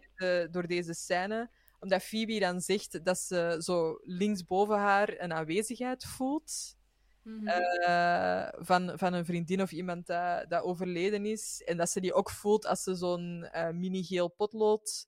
door deze scène, omdat Phoebe dan zegt dat ze zo linksboven haar een aanwezigheid voelt. Mhm. eh, van, van een vriendin of iemand dat, dat overleden is. En dat ze die ook voelt als ze zo'n eh, mini-geel potlood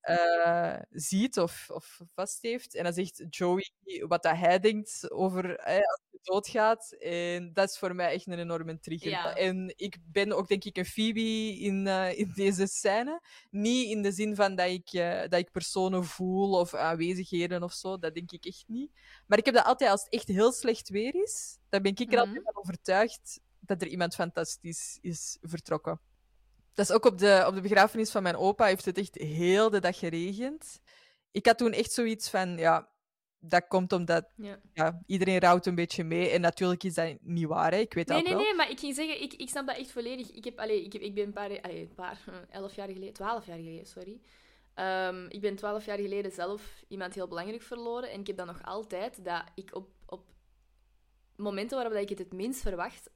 eh, ziet of, of vast heeft. En dan zegt Joey wat dat hij denkt over eh, als hij doodgaat. En dat is voor mij echt een enorme trigger. Ja. En ik ben ook, denk ik, een Phoebe in, eh, in deze scène. Niet in de zin van dat ik, eh, dat ik personen voel of aanwezigheden of zo. Dat denk ik echt niet. Maar ik heb dat altijd als het echt heel slecht weer is. Dan ben ik er Mhm. altijd van overtuigd dat er iemand fantastisch is vertrokken. Dat is ook op de, op de begrafenis van mijn opa heeft het echt heel de dag geregend. Ik had toen echt zoiets van, ja, dat komt omdat Ja. ja, iedereen rouwt een beetje mee. En natuurlijk is dat niet waar, hè. ik weet dat Nee, ook nee, wel. nee, maar ik ging zeggen, ik, ik snap dat echt volledig. Ik, heb, allee, ik, heb, ik ben een paar, allee, een paar, eh, elf jaar geleden, twaalf jaar geleden, sorry. Ehm, ik ben twaalf jaar geleden zelf iemand heel belangrijk verloren. En ik heb dan nog altijd dat ik op, op momenten waarop ik het het minst verwacht.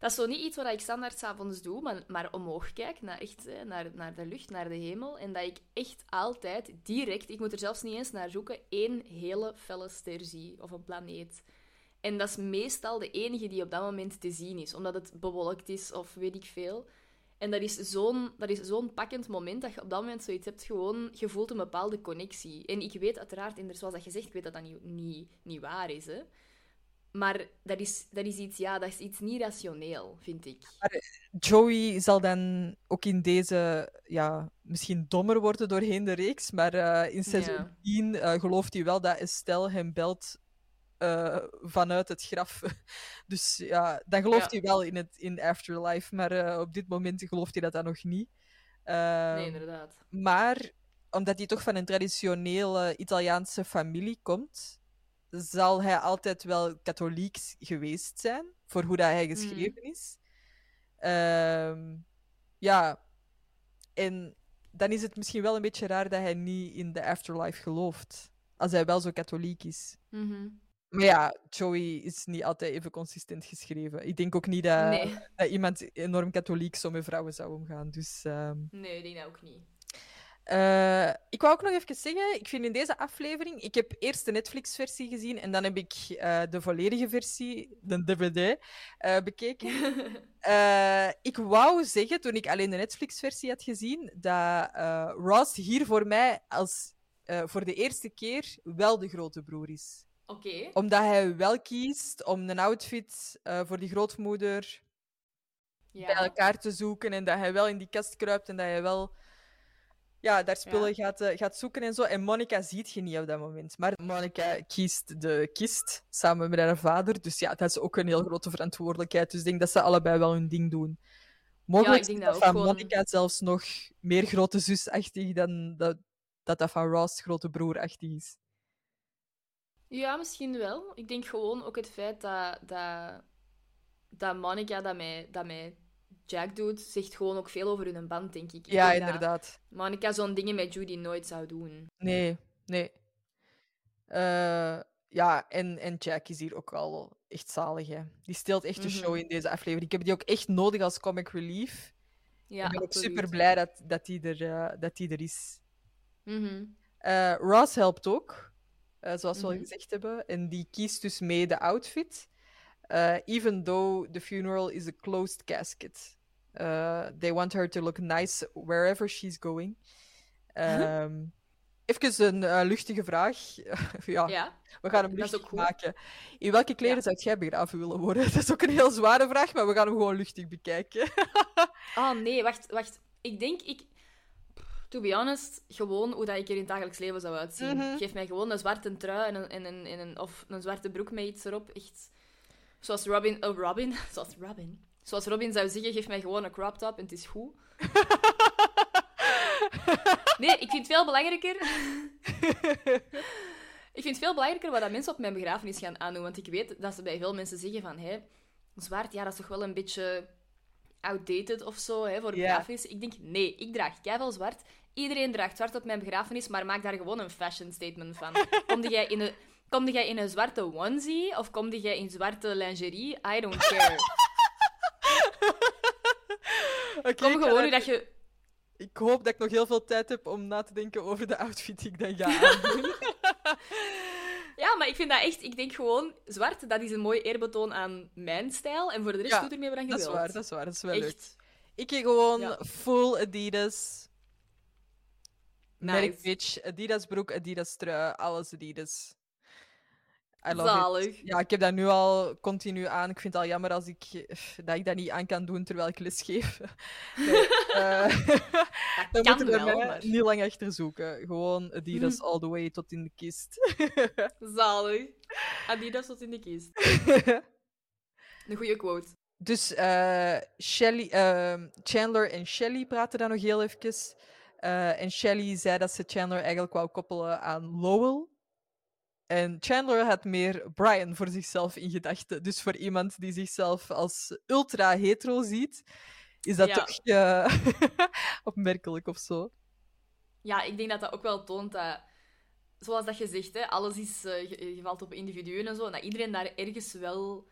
Dat is zo niet iets wat ik standaard s'avonds doe, maar, maar omhoog kijk, naar, echt, hè, naar, naar de lucht, naar de hemel. En dat ik echt altijd direct, ik moet er zelfs niet eens naar zoeken, één hele felle ster zie. Of een planeet. En dat is meestal de enige die op dat moment te zien is, omdat het bewolkt is of weet ik veel. En dat is zo'n zo'n pakkend moment dat je op dat moment zoiets hebt, gewoon, je voelt een bepaalde connectie. En ik weet uiteraard, en zoals dat je zegt, ik weet dat dat niet, niet, niet waar is, hè. Maar dat is, dat is iets, ja, dat is iets niet rationeel, vind ik. Joey zal dan ook in deze, ja, misschien dommer worden doorheen de reeks, maar eh, in seizoen Ja. 10 eh, gelooft hij wel dat Estelle hem belt eh, vanuit het graf. Dus ja, dan gelooft Ja. hij wel in het in Afterlife, maar eh, op dit moment gelooft hij dat dan nog niet. Ehm, Nee, inderdaad. maar omdat hij toch van een traditionele Italiaanse familie komt, zal hij altijd wel katholiek geweest zijn, voor hoe dat hij geschreven is. Ehm, ja, en dan is het misschien wel een beetje raar dat hij niet in de afterlife gelooft, als hij wel zo katholiek is. Mhm. Maar ja, Joey is niet altijd even consistent geschreven. Ik denk ook niet dat, Nee. dat iemand enorm katholiek zo met vrouwen zou omgaan. Dus ehm, nee, ik denk dat ook niet. Eh, ik wou ook nog even zeggen, ik vind in deze aflevering, ik heb eerst de Netflix-versie gezien en dan heb ik eh, de volledige versie, de DVD, eh, bekeken. Ik wou zeggen, toen ik alleen de Netflix-versie had gezien, dat Ross hier voor mij als voor de eerste keer wel de grote broer is. Oké. Omdat hij wel kiest om een outfit voor die grootmoeder bij elkaar te zoeken en dat hij wel in die kast kruipt en dat hij wel ja, daar spullen Ja. gaat, eh, gaat zoeken en zo. En Monica ziet je niet op dat moment. Maar Monica kiest de kist samen met haar vader. Dus ja, dat is ook een heel grote verantwoordelijkheid. Dus ik denk dat ze allebei wel hun ding doen. Mogelijk ik denk is dat van gewoon- Monica zelfs nog meer grote zusachtig dan dat dat, dat van Ross grote broerachtig is. Ja, misschien wel. Ik denk gewoon ook het feit dat, dat, dat Monica dat mij, dat mij Jack doet, zegt gewoon ook veel over hun band, denk ik. Ja, dat inderdaad. Monica zo'n dingen met Judy nooit zou doen. Nee, nee. Eh, ja, en, en Jack is hier ook wel echt zalig. Hè. Die steelt echt de Mhm. show in deze aflevering. Ik heb die ook echt nodig als comic relief. Ja, ik ben ook super blij dat, dat, die er, eh, dat die er is. Mhm. Eh, Ross helpt ook, zoals we al Mhm. gezegd hebben. En die kiest dus mee de outfit. Even though the funeral is a closed casket. Eh, they want her to look nice wherever she's going. Ehm even een eh, luchtige vraag. ja, Ja. we gaan hem luchtig maken. In welke kleren Ja. zou jij begraven willen worden? Dat is ook een heel zware vraag, maar we gaan hem gewoon luchtig bekijken. Oh nee, wacht, wacht. Ik denk, ik... To be honest, gewoon hoe dat ik er in het dagelijks leven zou uitzien. Mhm. Geef mij gewoon een zwarte trui en een, en een, en een, of een zwarte broek met iets erop. Echt. Zoals Robin... Oh, Robin? Zoals Robin. Zoals Robin zou zeggen, geef mij gewoon een crop top en het is goed. Nee, ik vind het veel belangrijker... ik vind het veel belangrijker wat dat mensen op mijn begrafenis gaan aandoen. Want ik weet dat ze bij veel mensen zeggen van... Hé, zwart, ja, dat is toch wel een beetje outdated of zo, hè, voor Ja. begrafenis. Ik denk, nee, ik draag keiveel zwart. Iedereen draagt zwart op mijn begrafenis, maar maak daar gewoon een fashion statement van. Komde jij in een... Komde jij in een zwarte onesie of komde jij in zwarte lingerie? I don't care. Kom gewoon nu dat je... Ik hoop dat ik nog heel veel tijd heb om na te denken over de outfit die ik dan ga aandoen. Ja, maar ik vind dat echt... Ik denk gewoon, zwart, dat is een mooi eerbetoon aan mijn stijl. En voor de rest Ja, doet er meer wat je Dat is wilt. waar, dat is waar. Dat is wel leuk. Echt. Ik heb gewoon Ja. full Adidas. Merk Nice. bitch. Adidas broek, Adidas trui, alles Adidas. I love Zalig. it. Ja, ik heb dat nu al continu aan. Ik vind het al jammer als ik, eh, dat ik dat niet aan kan doen terwijl ik les geef. Nee, eh, dan kan moeten we wel, maar- niet lang achter zoeken. Gewoon Adidas all the way tot in de kist. Zalig. Adidas tot in de kist. Een goede quote. Dus eh, Shelley, ehm, Chandler en Shelley praten dan nog heel even. En Shelley zei dat ze Chandler eigenlijk wou koppelen aan Lowell. En Chandler had meer Brian voor zichzelf in gedachten. Dus voor iemand die zichzelf als ultra hetero ziet, is dat Ja. toch eh, opmerkelijk of zo. Ja, ik denk dat dat ook wel toont dat... Zoals dat je zegt, hè, alles is... eh, je, je valt op individuen en zo. En dat iedereen daar ergens wel...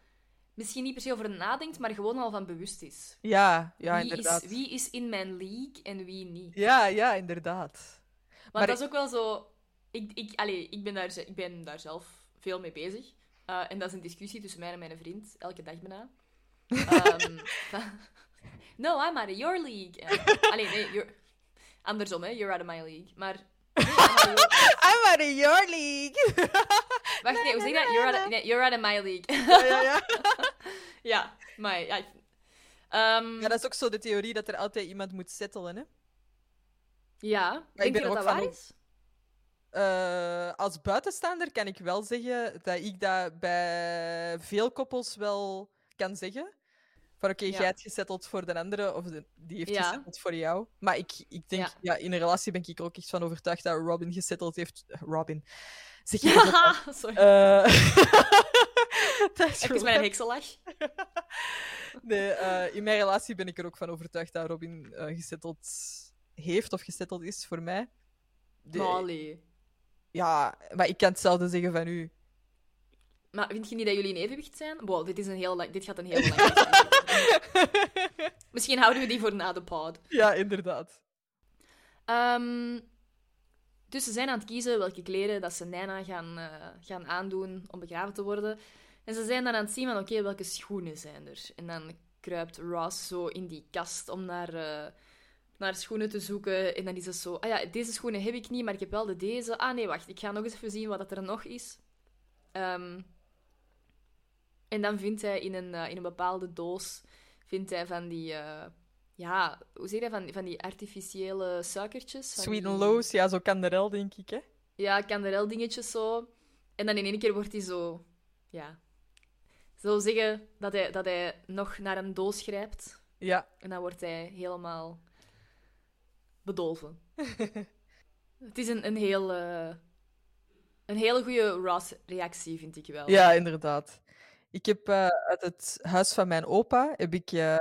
Misschien niet per se over nadenkt, maar gewoon al van bewust is. Ja, ja wie, inderdaad. is, wie is in mijn league en wie niet? Ja, ja, inderdaad. Want Maar dat is ook wel zo... Ik, ik, allee, ik, ben daar, ik ben daar zelf veel mee bezig. Eh, en dat is een discussie tussen mij en mijn vriend, elke dag bijna. Van- no, I'm out of your league. Allee, nee, you're... andersom, hè. You're out of my league. Maar... nee, I'm out of your- I'm out of your league! Wacht, nee, hoe zeg je dat? You're out of, nee, you're out of my league. ja, ja, ja. ja, maar... Ja, Ehm, ja, dat is ook zo de theorie dat er altijd iemand moet settelen, hè? ja. ik denk je dat dat waar is? Eh, als buitenstaander kan ik wel zeggen dat ik dat bij veel koppels wel kan zeggen. Van oké, Ja. jij hebt gesetteld voor de andere, of de- die heeft Ja. gesetteld voor jou. Maar ik, ik denk, Ja. ja. in een relatie ben ik er ook echt van overtuigd dat Robin gesetteld heeft. Robin. Zeg je dat? Sorry. Eh, Even for met een heksenlach. Nee, eh, in mijn relatie ben ik er ook van overtuigd dat Robin eh gesetteld heeft of gesetteld is voor mij. De-. Ja, maar ik kan hetzelfde zeggen van u. Maar vind je niet dat jullie in evenwicht zijn? Wow, dit, is een heel lang, dit gaat een heel lang. Misschien houden we die voor na de pod. Ja, inderdaad. Ehm, dus ze zijn aan het kiezen welke kleren dat ze Nina gaan, eh, gaan aandoen om begraven te worden. En ze zijn dan aan het zien van, oké, welke schoenen zijn er? En dan kruipt Ross zo in die kast om naar, eh, naar schoenen te zoeken. En dan is het zo, ah ja, deze schoenen heb ik niet, maar ik heb wel de deze. Ah nee, wacht, ik ga nog eens even zien wat er nog is. Ehm, en dan vindt hij in een, eh, in een bepaalde doos vindt hij van die... eh, ja, hoe zeg je dat? Van, van die artificiële suikertjes. Sweet die- and Lows, ja, zo kanderel, denk ik, hè? Ja, kanderel dingetjes zo. En dan in één keer wordt hij zo... Ja. Zo zeggen dat hij, dat hij nog naar een doos grijpt. Ja. En dan wordt hij helemaal bedolven. Het is een, een heel... eh, een hele goede Ross-reactie, vind ik wel. Ja, inderdaad. Ik heb eh, uit het huis van mijn opa heb ik, eh,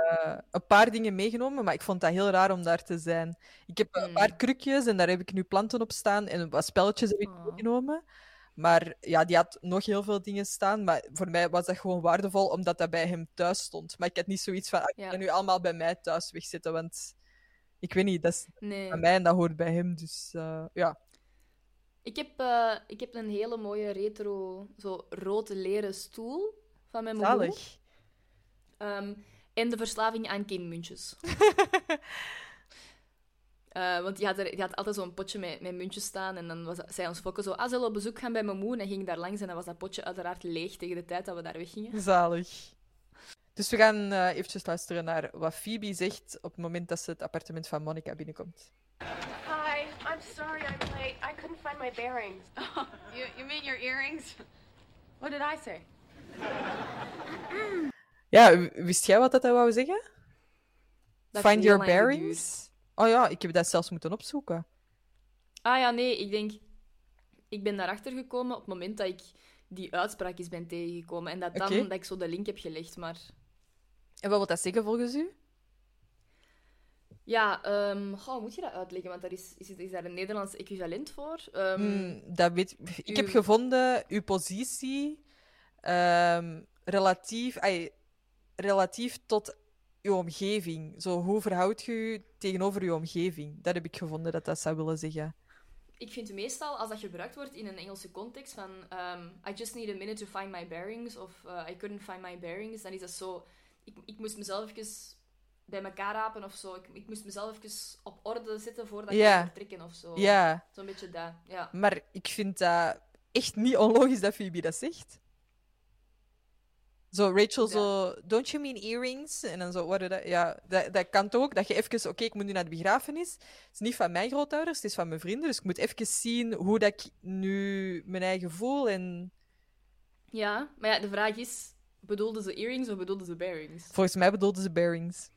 een paar dingen meegenomen, maar ik vond dat heel raar om daar te zijn. Ik heb een Hmm. paar krukjes en daar heb ik nu planten op staan en wat spelletjes heb ik Oh. meegenomen. Maar ja, die had nog heel veel dingen staan. Maar voor mij was dat gewoon waardevol, omdat dat bij hem thuis stond. Maar ik had niet zoiets van, ah, ik Ja. ga nu allemaal bij mij thuis wegzetten, want ik weet niet, dat is Nee. mij en dat hoort bij hem. Dus eh, ja. Ik heb, eh, ik heb een hele mooie retro, zo rood leren stoel van mijn moeder. Zalig. Ehm, en de verslaving aan kinmuntjes. Eh, want die had, er, die had altijd zo'n potje met, met muntjes staan. En dan was, zei ons fokken zo, ah, zullen we op bezoek gaan bij mijn moe? En dan ging ik daar langs en dan was dat potje uiteraard leeg tegen de tijd dat we daar weggingen. Zalig. Dus we gaan eh eventjes luisteren naar wat Phoebe zegt op het moment dat ze het appartement van Monica binnenkomt. Hi, I'm sorry I'm late. I couldn't find my bearings. You, you mean your earrings? What did I say? Ja, wist jij wat dat wou zeggen? Dat Find your bearings? Oh ja, ik heb dat zelfs moeten opzoeken. Ah ja, nee, ik denk... Ik ben daarachter gekomen op het moment dat ik die uitspraak eens ben tegengekomen. En dat dan dat ik zo de link heb gelegd, maar... En wat wil dat zeggen volgens u? Ja, goh, hoe moet je dat uitleggen? Want daar is, is, is daar een Nederlands equivalent voor? Ehm, Hmm, dat weet... Ik heb gevonden uw positie ehm, relatief, relatief tot uw omgeving. Zo, hoe verhoudt je u tegenover uw omgeving? Dat heb ik gevonden dat dat zou willen zeggen. ik vind meestal, als dat gebruikt wordt in een Engelse context, van I just need a minute to find my bearings, of eh, I couldn't find my bearings, dan is dat zo... Ik, ik moest mezelf even bij elkaar rapen of zo. Ik, ik moest mezelf even op orde zetten voordat ik Ja. kon vertrekken of zo. Ja, Zo'n beetje dat, ja. maar ik vind dat echt niet onlogisch dat Phoebe dat zegt. Zo, Rachel Ja. zo, don't you mean earrings? En dan zo, did I- Ja, dat, dat kan toch ook, dat je even, oké, ik moet nu naar de begrafenis. Het is niet van mijn grootouders, het is van mijn vrienden, dus ik moet even zien hoe dat ik nu mijn eigen voel en... Ja, maar ja, de vraag is, bedoelden ze earrings of bedoelden ze bearings? Volgens mij bedoelden ze bearings.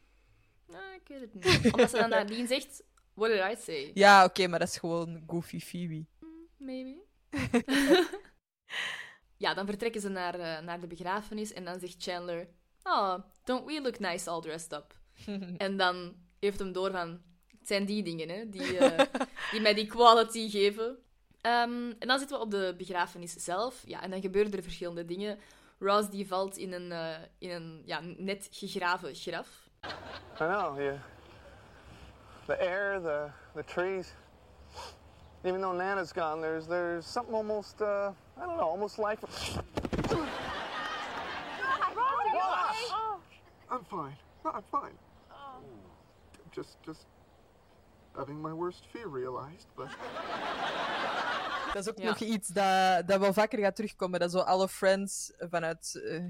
Nou, ik weet het niet. Omdat ze dan nadien zegt, what did I say? Ja, oké, maar dat is gewoon goofy Phoebe. Maybe. ja, dan vertrekken ze naar, eh, naar de begrafenis en dan zegt Chandler, oh, don't we look nice all dressed up? en dan heeft hem door van, het zijn die dingen hè, die, eh, die mij die quality geven. Ehm, en dan zitten we op de begrafenis zelf. Ja, en dan gebeuren er verschillende dingen. Ross die valt in een, eh, in een ja, net gegraven graf. I know, you. The air, the the trees. Even though Nana's gone, there's there's something almost uh I don't know, almost like I'm fine. No, I'm fine. Just just having my worst fear realized, but Dat is ook Ja. nog iets dat, dat wel vaker gaat terugkomen. Dat zo alle friends vanuit uh,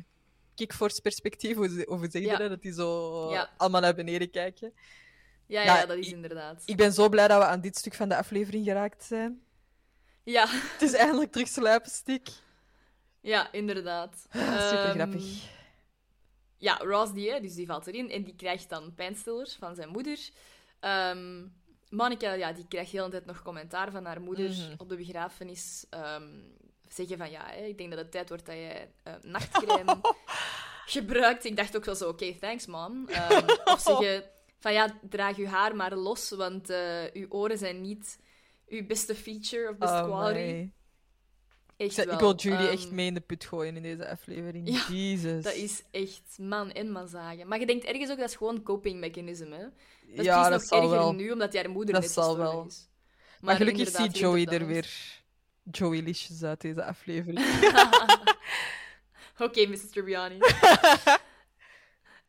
Kickforce perspectief, hoe, ze- hoe zeg je Ja. dat? Dat die zo Ja. allemaal naar beneden kijken. Ja, Ja, ja, dat is ik- inderdaad. Ik ben zo blij dat we aan dit stuk van de aflevering geraakt zijn. Ja, Het is eindelijk terug sluipenstick. ja, inderdaad. Super Ehm, grappig. Ja, Ross die, dus die valt erin en die krijgt dan pijnstillers van zijn moeder. Ehm Monica, ja, die krijgt de hele tijd nog commentaar van haar moeder Mhm. op de begrafenis. Ehm, zeggen van, ja, hè, ik denk dat het tijd wordt dat jij eh, nachtcrème gebruikt. Ik dacht ook wel zo, oké, thanks, mom. Ehm, of zeggen van, ja, draag je haar maar los, want eh uw oren zijn niet uw beste feature of beste Oh, quality. my. Echt Ik wil Julie Ehm, echt mee in de put gooien in deze aflevering. Ja, Jezus. Dat is echt man en man zagen. Maar je denkt ergens ook dat is gewoon coping mechanism, hè? Dat is ja, precies dat nog zal erger wel. nu, omdat jij moeder Dat net zal wel. is. Maar, gelukkig ziet Joey er weer Joey Licious uit deze aflevering. Oké, Mrs. Tribbiani.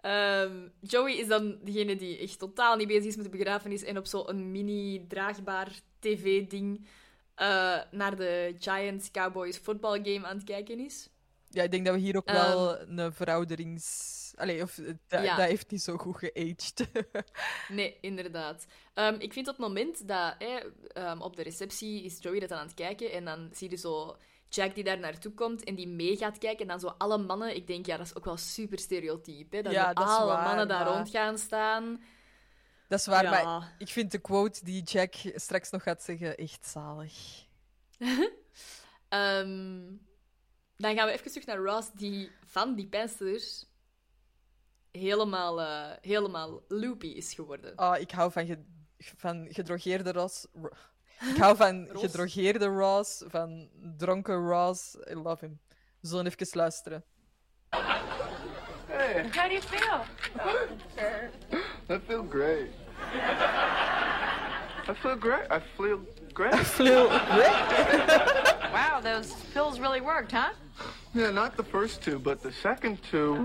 Ehm, Joey is dan degene die echt totaal niet bezig is met de begrafenis en op zo'n mini-draagbaar tv-ding eh, naar de Giants Cowboys footballgame aan het kijken is. Ja, ik denk dat we hier ook wel een verouderings... Allee, of, eh, dat, Ehm. Ja. dat heeft niet zo goed geaged. Nee, inderdaad. Ehm, ik vind op het moment dat ehm, op de receptie is Joey dat dan aan het kijken en dan zie je zo Jack die daar naartoe komt en die mee gaat kijken en dan zo alle mannen. Ik denk, ja, dat is ook wel super stereotyp, hè? Dat Ja, dat alle waar, mannen daar maar- rond gaan staan. dat is waar, Ja. maar ik vind de quote die Jack straks nog gaat zeggen echt zalig. Ehm, dan gaan we even terug naar Ross, die van die pijnstillers helemaal, eh, helemaal loopy is geworden. Oh, ik hou van, ge- van gedrogeerde Ross. Ro- Ik hou van Ross? gedrogeerde Ross, van dronken Ross. I love him. We zullen even luisteren. hey, How do you feel? I feel great. I feel great. I feel great. Flew. Wow, those pills really worked, huh? Yeah, not the first two, but the second two.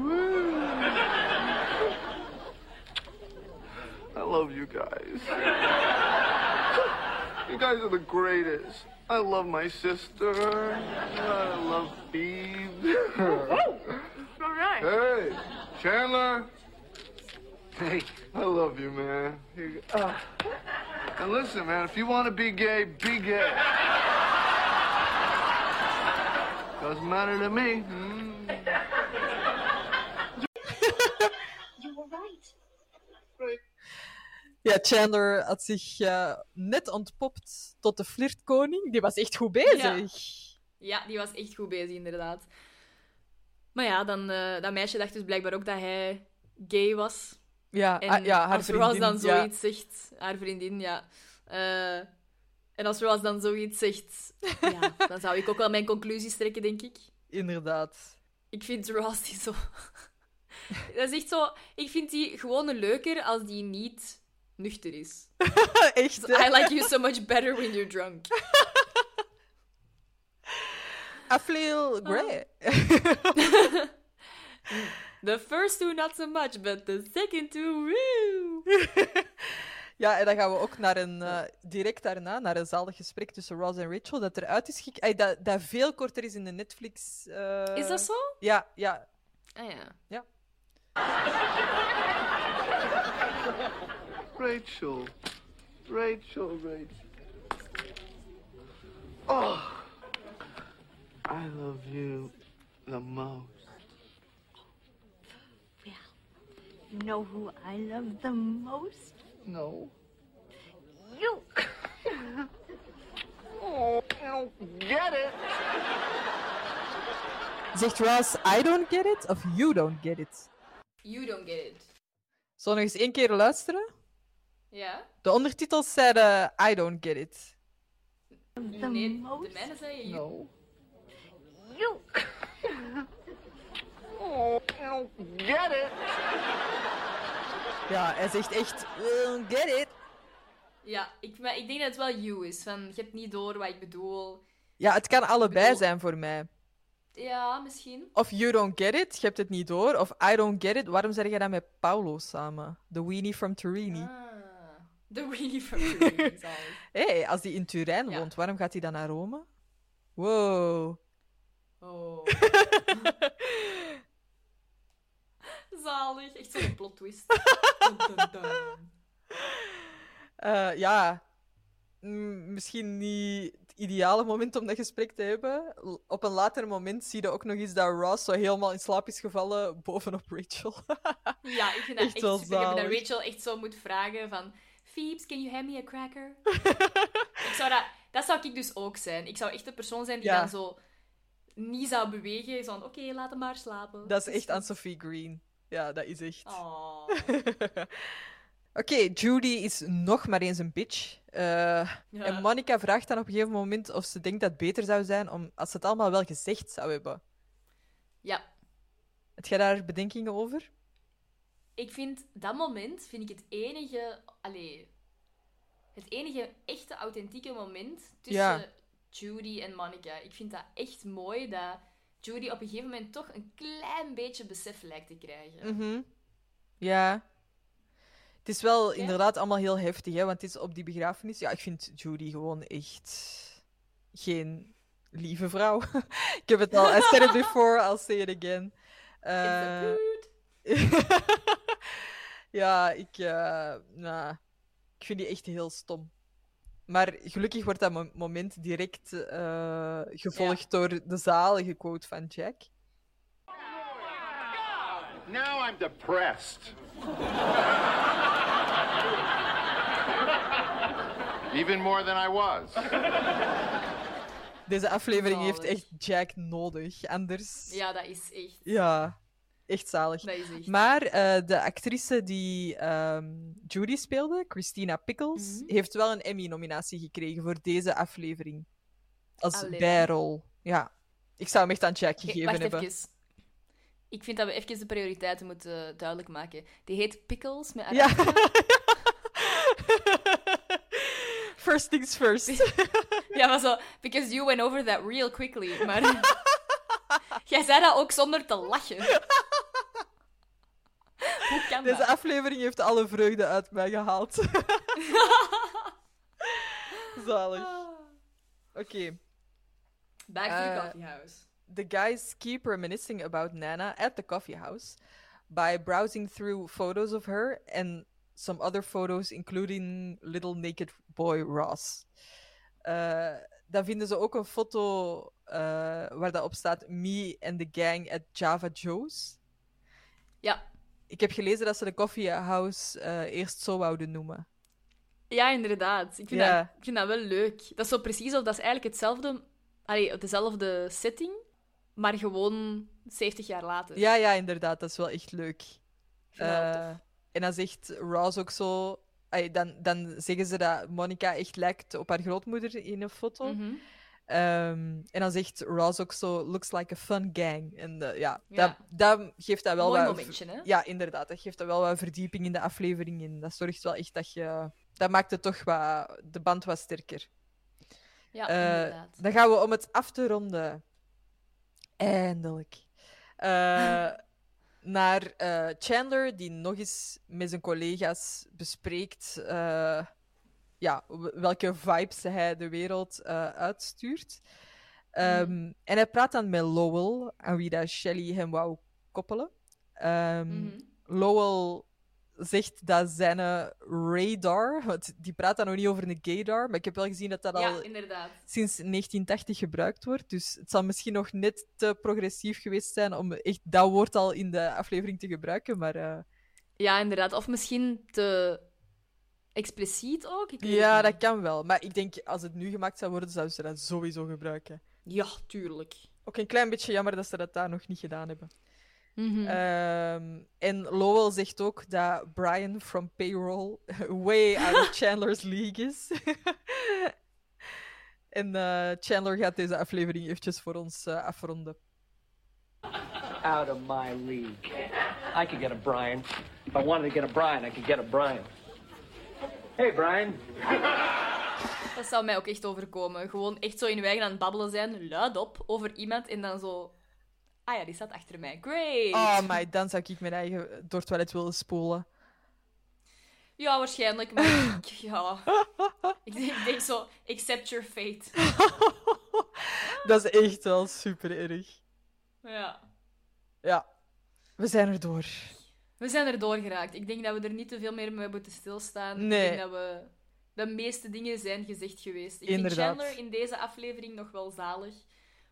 I love you guys. You guys are the greatest. I love my sister. I love Phoebe. All right. hey, Chandler. Hey, I love you, man. You- ah. And listen, man, if you want to be gay, be gay. Doesn't matter to me. Mm. You were right. Right. Ja, Chandler had zich net ontpopt tot de flirtkoning. Die was echt goed bezig. Ja, die was echt goed bezig, inderdaad. Maar ja, dan, eh, dat meisje dacht dus blijkbaar ook dat hij gay was. Ja, En ah, ja haar als vriendin. Ross dan ja. zoiets zegt, haar vriendin, ja. eh, en als Ross dan zoiets zegt, ja, dan zou ik ook wel mijn conclusies trekken, denk ik. Inderdaad. Ik vind Ross die zo... dat is echt zo... Ik vind die gewoon leuker als die niet nuchter is. Echt, I like you so much better when you're drunk. I feel great. The first two not so much, but the second two, woo! Ja, en dan gaan we ook naar een, eh, direct daarna naar een zalig gesprek tussen Ross en Rachel, dat eruit is gek... Ay, dat, dat veel korter is in de Netflix... eh, Is dat zo? Ja, ja. Ah ja. Ja. Rachel. Rachel, Rachel. Oh. I love you the most. You know who I love the most? No. You. Oh, I don't get it. Zegt Ross, I don't get it, of you don't get it? You don't get it. Zullen we nog eens één keer luisteren? Ja? De ondertitels zeiden I don't get it. The Nee, de most. mijne zei you. No. You. Oh, I don't get it. Ja, hij zegt echt, get it. Ja, ik, maar ik denk dat het wel you is. Van, je hebt niet door wat ik bedoel. Ja, het kan allebei bedoel- zijn voor mij. Ja, misschien. Of you don't get it, je hebt het niet door. Of I don't get it, waarom zeg je dat met Paulo samen? The weenie from Turini. Ah. The Weenie from Turing. zalig. Hé, hey, als hij in Turijn Ja. woont, waarom gaat hij dan naar Rome? Wow. Oh. Zalig. Echt zo'n plot twist. Dun, dun, dun. Eh, ja, Mm, misschien niet het ideale moment om dat gesprek te hebben. Op een later moment zie je ook nog eens dat Ross zo helemaal in slaap is gevallen bovenop Rachel. Ja, ik vind dat Echt echt, wel super. Ik heb dat. Rachel echt zo moet vragen van... Phoebes, can you hand me a cracker? ik zou dat, dat zou ik dus ook zijn. Ik zou echt de persoon zijn die Ja. dan zo niet zou bewegen. Zo van, oké, laat hem maar slapen. dat is echt aan Sophie Green. Ja, dat is echt. Oh. Oké, Judy is nog maar eens een bitch. Eh, Ja. En Monica vraagt dan op een gegeven moment of ze denkt dat het beter zou zijn om, als ze het allemaal wel gezegd zou hebben. Ja, Heb jij daar bedenkingen over? ik vind dat moment vind ik het enige, allee, het enige echte authentieke moment tussen Ja. Judy en Monica. Ik vind dat echt mooi dat Judy op een gegeven moment toch een klein beetje besef lijkt te krijgen. Mhm. Ja. Het is wel inderdaad allemaal heel heftig, hè, want het is op die begrafenis. Ja, ik vind Judy gewoon echt geen lieve vrouw. ik heb het al, I said it before, I'll say it again. Prude. ja, ik, nou, ik vind die echt heel stom. Maar gelukkig wordt dat mo- moment direct eh, gevolgd door de zalige quote van Jack. Now I'm depressed. Even more than I was. Deze aflevering heeft echt Jack nodig, anders... Ja, dat is echt. Ja, echt zalig. Echt. Maar eh, de actrice die ehm, Judy speelde, Christina Pickles, Mhm. heeft wel een Emmy-nominatie gekregen voor deze aflevering. Als Allee. bijrol. Ja. Ik zou hem echt aan Jack gegeven hebben. even. Ik vind dat we even de prioriteiten moeten duidelijk maken. Die heet Pickles met Ja. first things first. Ja, maar zo, because you went over that real quickly. Maar jij zei dat ook zonder te lachen. Hoe kan Deze dat? aflevering heeft alle vreugde uit mij gehaald. Zalig. Oké. Back to Eh, the coffee house. The guys keep reminiscing about Nana at the coffee house by browsing through photos of her and some other photos, including little naked boy Ross. Eh, dan vinden ze ook een foto eh, waar dat op staat Me and the gang at Java Joe's. Ja. Ik heb gelezen dat ze de coffee house eh, eerst zo wouden noemen. Ja, inderdaad. Ik vind, dat, ik vind dat wel leuk. Dat is zo precies of dat is eigenlijk hetzelfde... Allee, dezelfde setting, maar gewoon 70 jaar later. Ja, ja, inderdaad, dat is wel echt leuk. Tof. en dan zegt Ross ook zo. dan, dan zeggen ze dat Monica echt lijkt op haar grootmoeder in een foto. Mhm. Ehm, en dan zegt Ross ook zo, looks like a fun gang. En eh, ja, Ja. Dat, dat geeft dat wel Mooi wat... momentje, hè? Ja, inderdaad. Dat geeft dat wel wat verdieping in de aflevering. En dat zorgt wel echt dat je... Dat maakt het toch wat... De band wat sterker. Ja, Eh, inderdaad. dan gaan we om het af te ronden. Eindelijk. Eh, naar Chandler, die nog eens met zijn collega's bespreekt ja, welke vibes hij de wereld eh, uitstuurt. Ehm, En hij praat dan met Lowell, aan wie dat Shelley hem wou koppelen. Ehm, Mhm. Lowell zegt dat zijn eh, radar, want die praat dan nog niet over een gaydar, maar ik heb wel gezien dat dat al Ja, inderdaad. sinds 1980 gebruikt wordt. Dus het zal misschien nog net te progressief geweest zijn om echt dat woord al in de aflevering te gebruiken. Maar eh, Ja, inderdaad. Of misschien te expliciet ook. Ik weet ja, dat kan wel. Maar ik denk, als het nu gemaakt zou worden, zouden ze dat sowieso gebruiken. Ja, tuurlijk. Ook een klein beetje jammer dat ze dat daar nog niet gedaan hebben. Mhm. Ehm, en Lowell zegt ook dat Brian from Payroll way out of Chandler's league is. en eh, Chandler gaat deze aflevering eventjes voor ons eh, afronden. Out of my league. I could get a Brian. If I wanted to get a Brian, I could get a Brian. Hey, Brian. Dat zou mij ook echt overkomen. Gewoon echt zo in wijgen aan het babbelen zijn, luidop, over iemand en dan zo... Ah ja, die staat achter mij. Great! Oh, maar dan zou ik mijn eigen door het toilet willen spoelen. Ja, waarschijnlijk, maar ik, ja... Ik denk, ik denk zo, accept your fate. Dat is echt wel super erg. Ja. Ja, we zijn er door. We zijn er doorgeraakt. Ik denk dat we er niet te veel meer mee moeten stilstaan. Nee. Ik denk dat we... De meeste dingen zijn gezegd geweest. Ik Inderdaad. vind Chandler in deze aflevering nog wel zalig.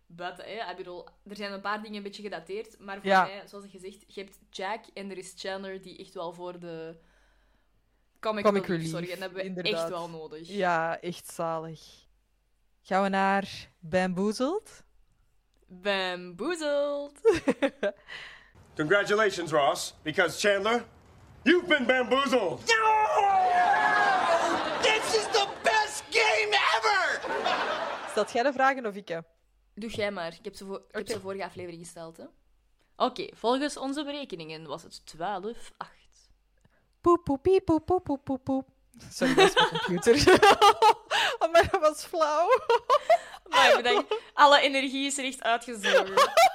Buiten, hè. Ik bedoel, er zijn een paar dingen een beetje gedateerd. Maar voor Ja. mij, zoals gezegd, je hebt Jack en er is Chandler die echt wel voor de comic, Comic relief relief, zorgen. En dat hebben we inderdaad. echt wel nodig. Ja, echt zalig. Gaan we naar Bamboozled? Bamboozled! Congratulations, Ross, because Chandler, you've been bamboozled. This is the best game ever! Stelt jij de vragen of ik? hè? Doe jij maar. Ik heb ze, voor, ik heb ze vorige aflevering gesteld. hè. Oké, volgens onze berekeningen was het 12, 8. Poep, poep, piep, poep, poep, poep, poep, poep. Sorry, dat is mijn computer. oh, maar dat was flauw. Maar bedankt. Alle energie is er echt uitgezogen.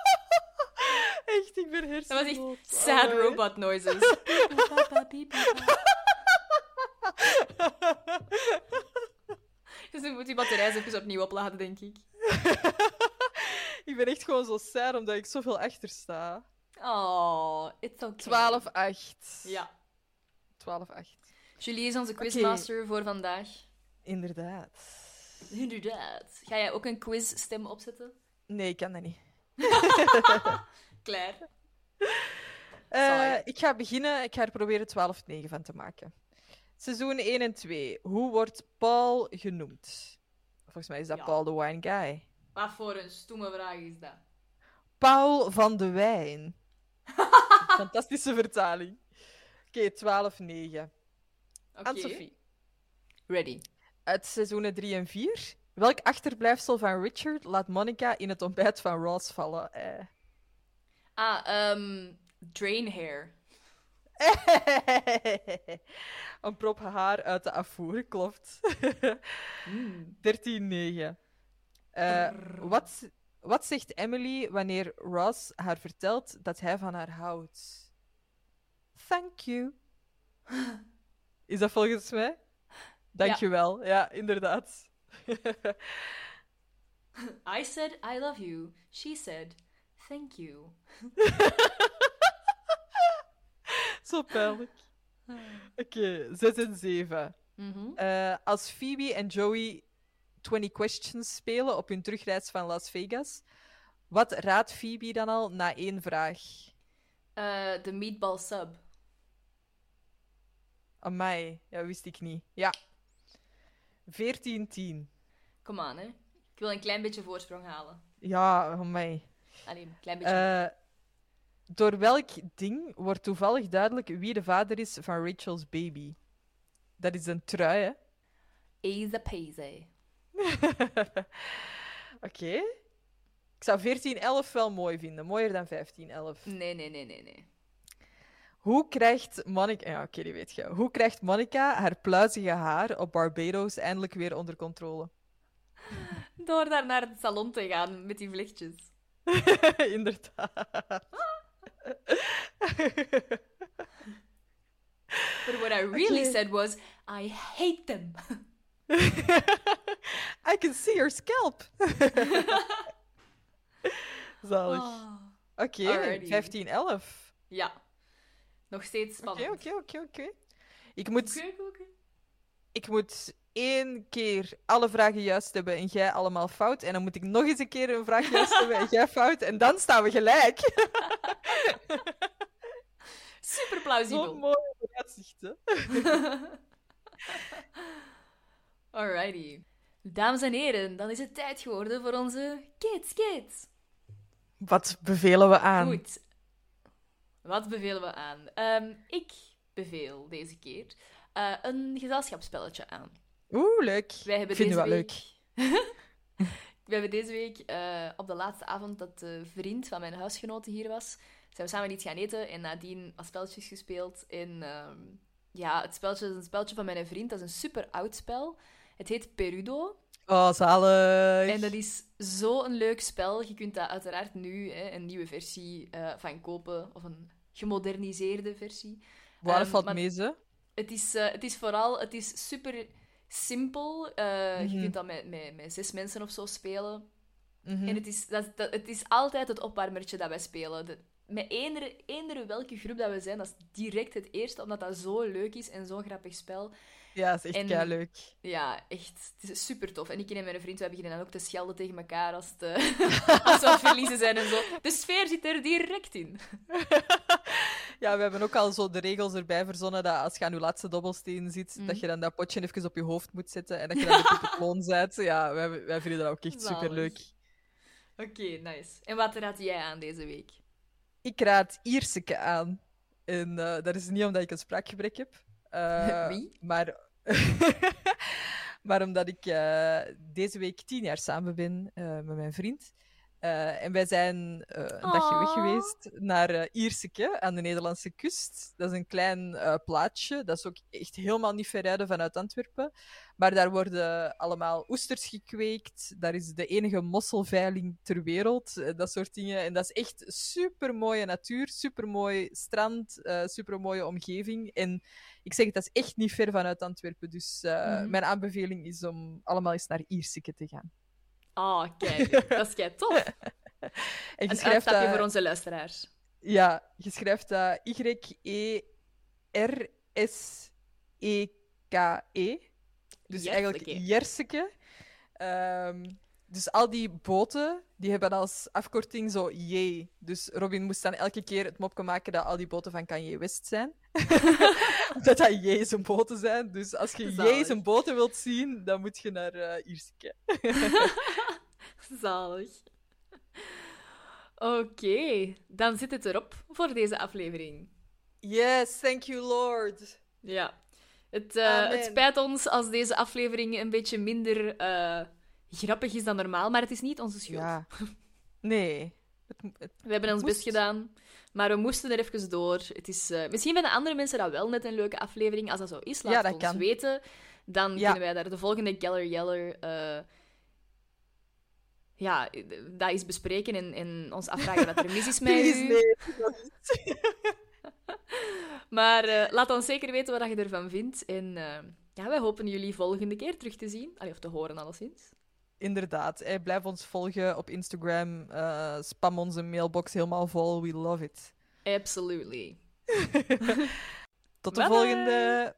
Echt, ik ben Dat hersenloos. was echt sad robot noises. Dus dan moet die batterij even opnieuw opladen, denk ik. Ik ben echt gewoon zo sad omdat ik zoveel achter sta. Oh, it's okay. 12-8. Ja. 12-8. Julie is onze quizmaster voor vandaag. Inderdaad. Inderdaad. Ga jij ook een quizstem opzetten? Nee, ik kan dat niet. Klaar. Eh, Saai. ik ga beginnen. Ik ga er proberen 12-9 van te maken. Seizoen 1 en 2. Hoe wordt Paul genoemd? Volgens mij is dat Ja. Paul de Wine Guy. Wat voor een stomme vraag is dat? Paul van de Wijn. Fantastische vertaling. Oké, 12-9. Oké. Anne-Sophie. Ready. Uit seizoenen 3 en 4. Welk achterblijfsel van Richard laat Monica in het ontbijt van Ross vallen? Eh. Ah, ehm drain hair. Een prop haar uit de afvoer, klopt. 13-9. Eh, wat, wat zegt Emily wanneer Ross haar vertelt dat hij van haar houdt? Thank you. Is dat volgens mij? Dankjewel. Ja, inderdaad. I said I love you. She said thank you. Zo pijnlijk. Oké, 6 en 7. Mhm. Eh, als Phoebe en Joey 20 Questions spelen op hun terugreis van Las Vegas, wat raadt Phoebe dan al na één vraag? Eh, De meatball sub. Amai, ja, wist ik niet. Ja. 14-10. Kom aan, hè. Ik wil een klein beetje voorsprong halen. Ja, amai. Alleen, een klein beetje. Eh, door welk ding wordt toevallig duidelijk wie de vader is van Rachel's baby? Dat is een trui, hè? Easy peasy. Oké. Ik zou 1411 wel mooi vinden. Mooier dan 1511. Nee, nee, nee, nee, nee. Hoe krijgt Monica... Ja, oké, die weet je. Hoe krijgt Monica haar pluizige haar op Barbados eindelijk weer onder controle? Door daar naar het salon te gaan met die vlechtjes. Inderdaad. But what I really Oké. said was, I hate them. I can see your scalp. Zalig. Ah. Oké, Alrighty. 1511. Ja. Nog steeds spannend. oké, oké, oké. Ik moet, oké. ik moet één keer alle vragen juist hebben en jij allemaal fout. En dan moet ik nog eens een keer een vraag juist hebben en jij fout. En dan staan we gelijk. Super plausibel. Zo'n mooi vooruitzicht, hè? Alrighty. Dames en heren, dan is het tijd geworden voor onze Kids Kids. Wat bevelen we aan? Goed. Wat bevelen we aan? Ehm, ik beveel deze keer eh, een gezelschapsspelletje aan. Oeh, leuk. Wij hebben Vinden deze we week... leuk. We hebben deze week, eh, op de laatste avond dat de vriend van mijn huisgenote hier was, zijn we samen iets gaan eten en nadien wat spelletjes gespeeld. En ehm, ja, het spelletje is een spelletje van mijn vriend. Dat is een super oud spel. Het heet Perudo. Oh, zalig. En dat is zo'n leuk spel. Je kunt daar uiteraard nu hè, een nieuwe versie eh, van kopen, of een gemoderniseerde versie. Waar Ehm, valt mee, ze? Het is, eh, het is vooral het is super simpel. Eh, Je Mhm. kunt dat met, met, met zes mensen of zo spelen. Mhm. En het is, dat, dat- het is altijd het opwarmertje dat wij spelen. De- met eender, eender welke groep dat we zijn, dat is direct het eerste, omdat dat zo leuk is en zo'n grappig spel. Ja, dat is echt En- leuk. Ja, echt. Het is super tof. En ik en mijn vriend, wij beginnen dan ook te schelden tegen elkaar als, het, eh, als we aan het verliezen zijn en zo. De sfeer zit er direct in. Ja, we hebben ook al zo de regels erbij verzonnen dat als je aan je laatste dobbelsteen zit, Mhm. dat je dan dat potje even op je hoofd moet zetten en dat je dan de kloon bent. Ja, wij, wij vinden dat ook echt super leuk. Oké, nice. En wat raad jij aan deze week? Ik raad Ierseke aan. En eh, dat is niet omdat ik een spraakgebrek heb. eh, Wie? Maar, maar omdat ik eh, deze week tien jaar samen ben met mijn vriend. Eh, en wij zijn eh, een dagje weg geweest naar eh Ierseke aan de Nederlandse kust. Dat is een klein plaatsje. Dat is ook echt helemaal niet ver rijden vanuit Antwerpen. Maar daar worden allemaal oesters gekweekt. Daar is de enige mosselveiling ter wereld. dat soort dingen. En dat is echt super mooie natuur, super mooi strand, super mooie omgeving. En ik zeg het, dat is echt niet ver vanuit Antwerpen. Dus Mhm. mijn aanbeveling is om allemaal eens naar Ierseke te gaan. Ah, kijk. Dat is kei tof. En je schrijft dat- voor onze luisteraars. Ja, je schrijft dat Y-E-R-S-E-K-E. Dus eigenlijk Jerseke. Jerseke. Ehm, dus al die boten, die hebben als afkorting zo J. Dus Robin moest dan elke keer het mopje maken dat al die boten van Kanye West zijn. dat dat J zijn boten zijn. Dus als je J Zalig. zijn boten wilt zien, dan moet je naar eh Ierseke. Zalig. Oké, dan zit het erop voor deze aflevering. Yes, thank you, Lord. Ja. Het, eh, het spijt ons als deze aflevering een beetje minder eh, grappig is dan normaal, maar het is niet onze schuld. Ja. Nee. Het, mo- het- We hebben ons moest. best gedaan, maar we moesten er even door. Het is, eh, misschien vinden andere mensen dat wel net een leuke aflevering. Als dat zo is, laat Ja, het ons kan. weten. Dan Ja. kunnen wij daar de volgende Geller Yeller eh, ja, dat eens bespreken en, en ons afvragen wat er mis is met u. nee. Maar eh, laat ons zeker weten wat je ervan vindt. En ja, wij hopen jullie volgende keer terug te zien. Allee, of te horen, alleszins. Inderdaad. Blijf ons volgen op Instagram. eh, spam onze mailbox helemaal vol. We love it. Absolutely. Tot de Bye bye. volgende.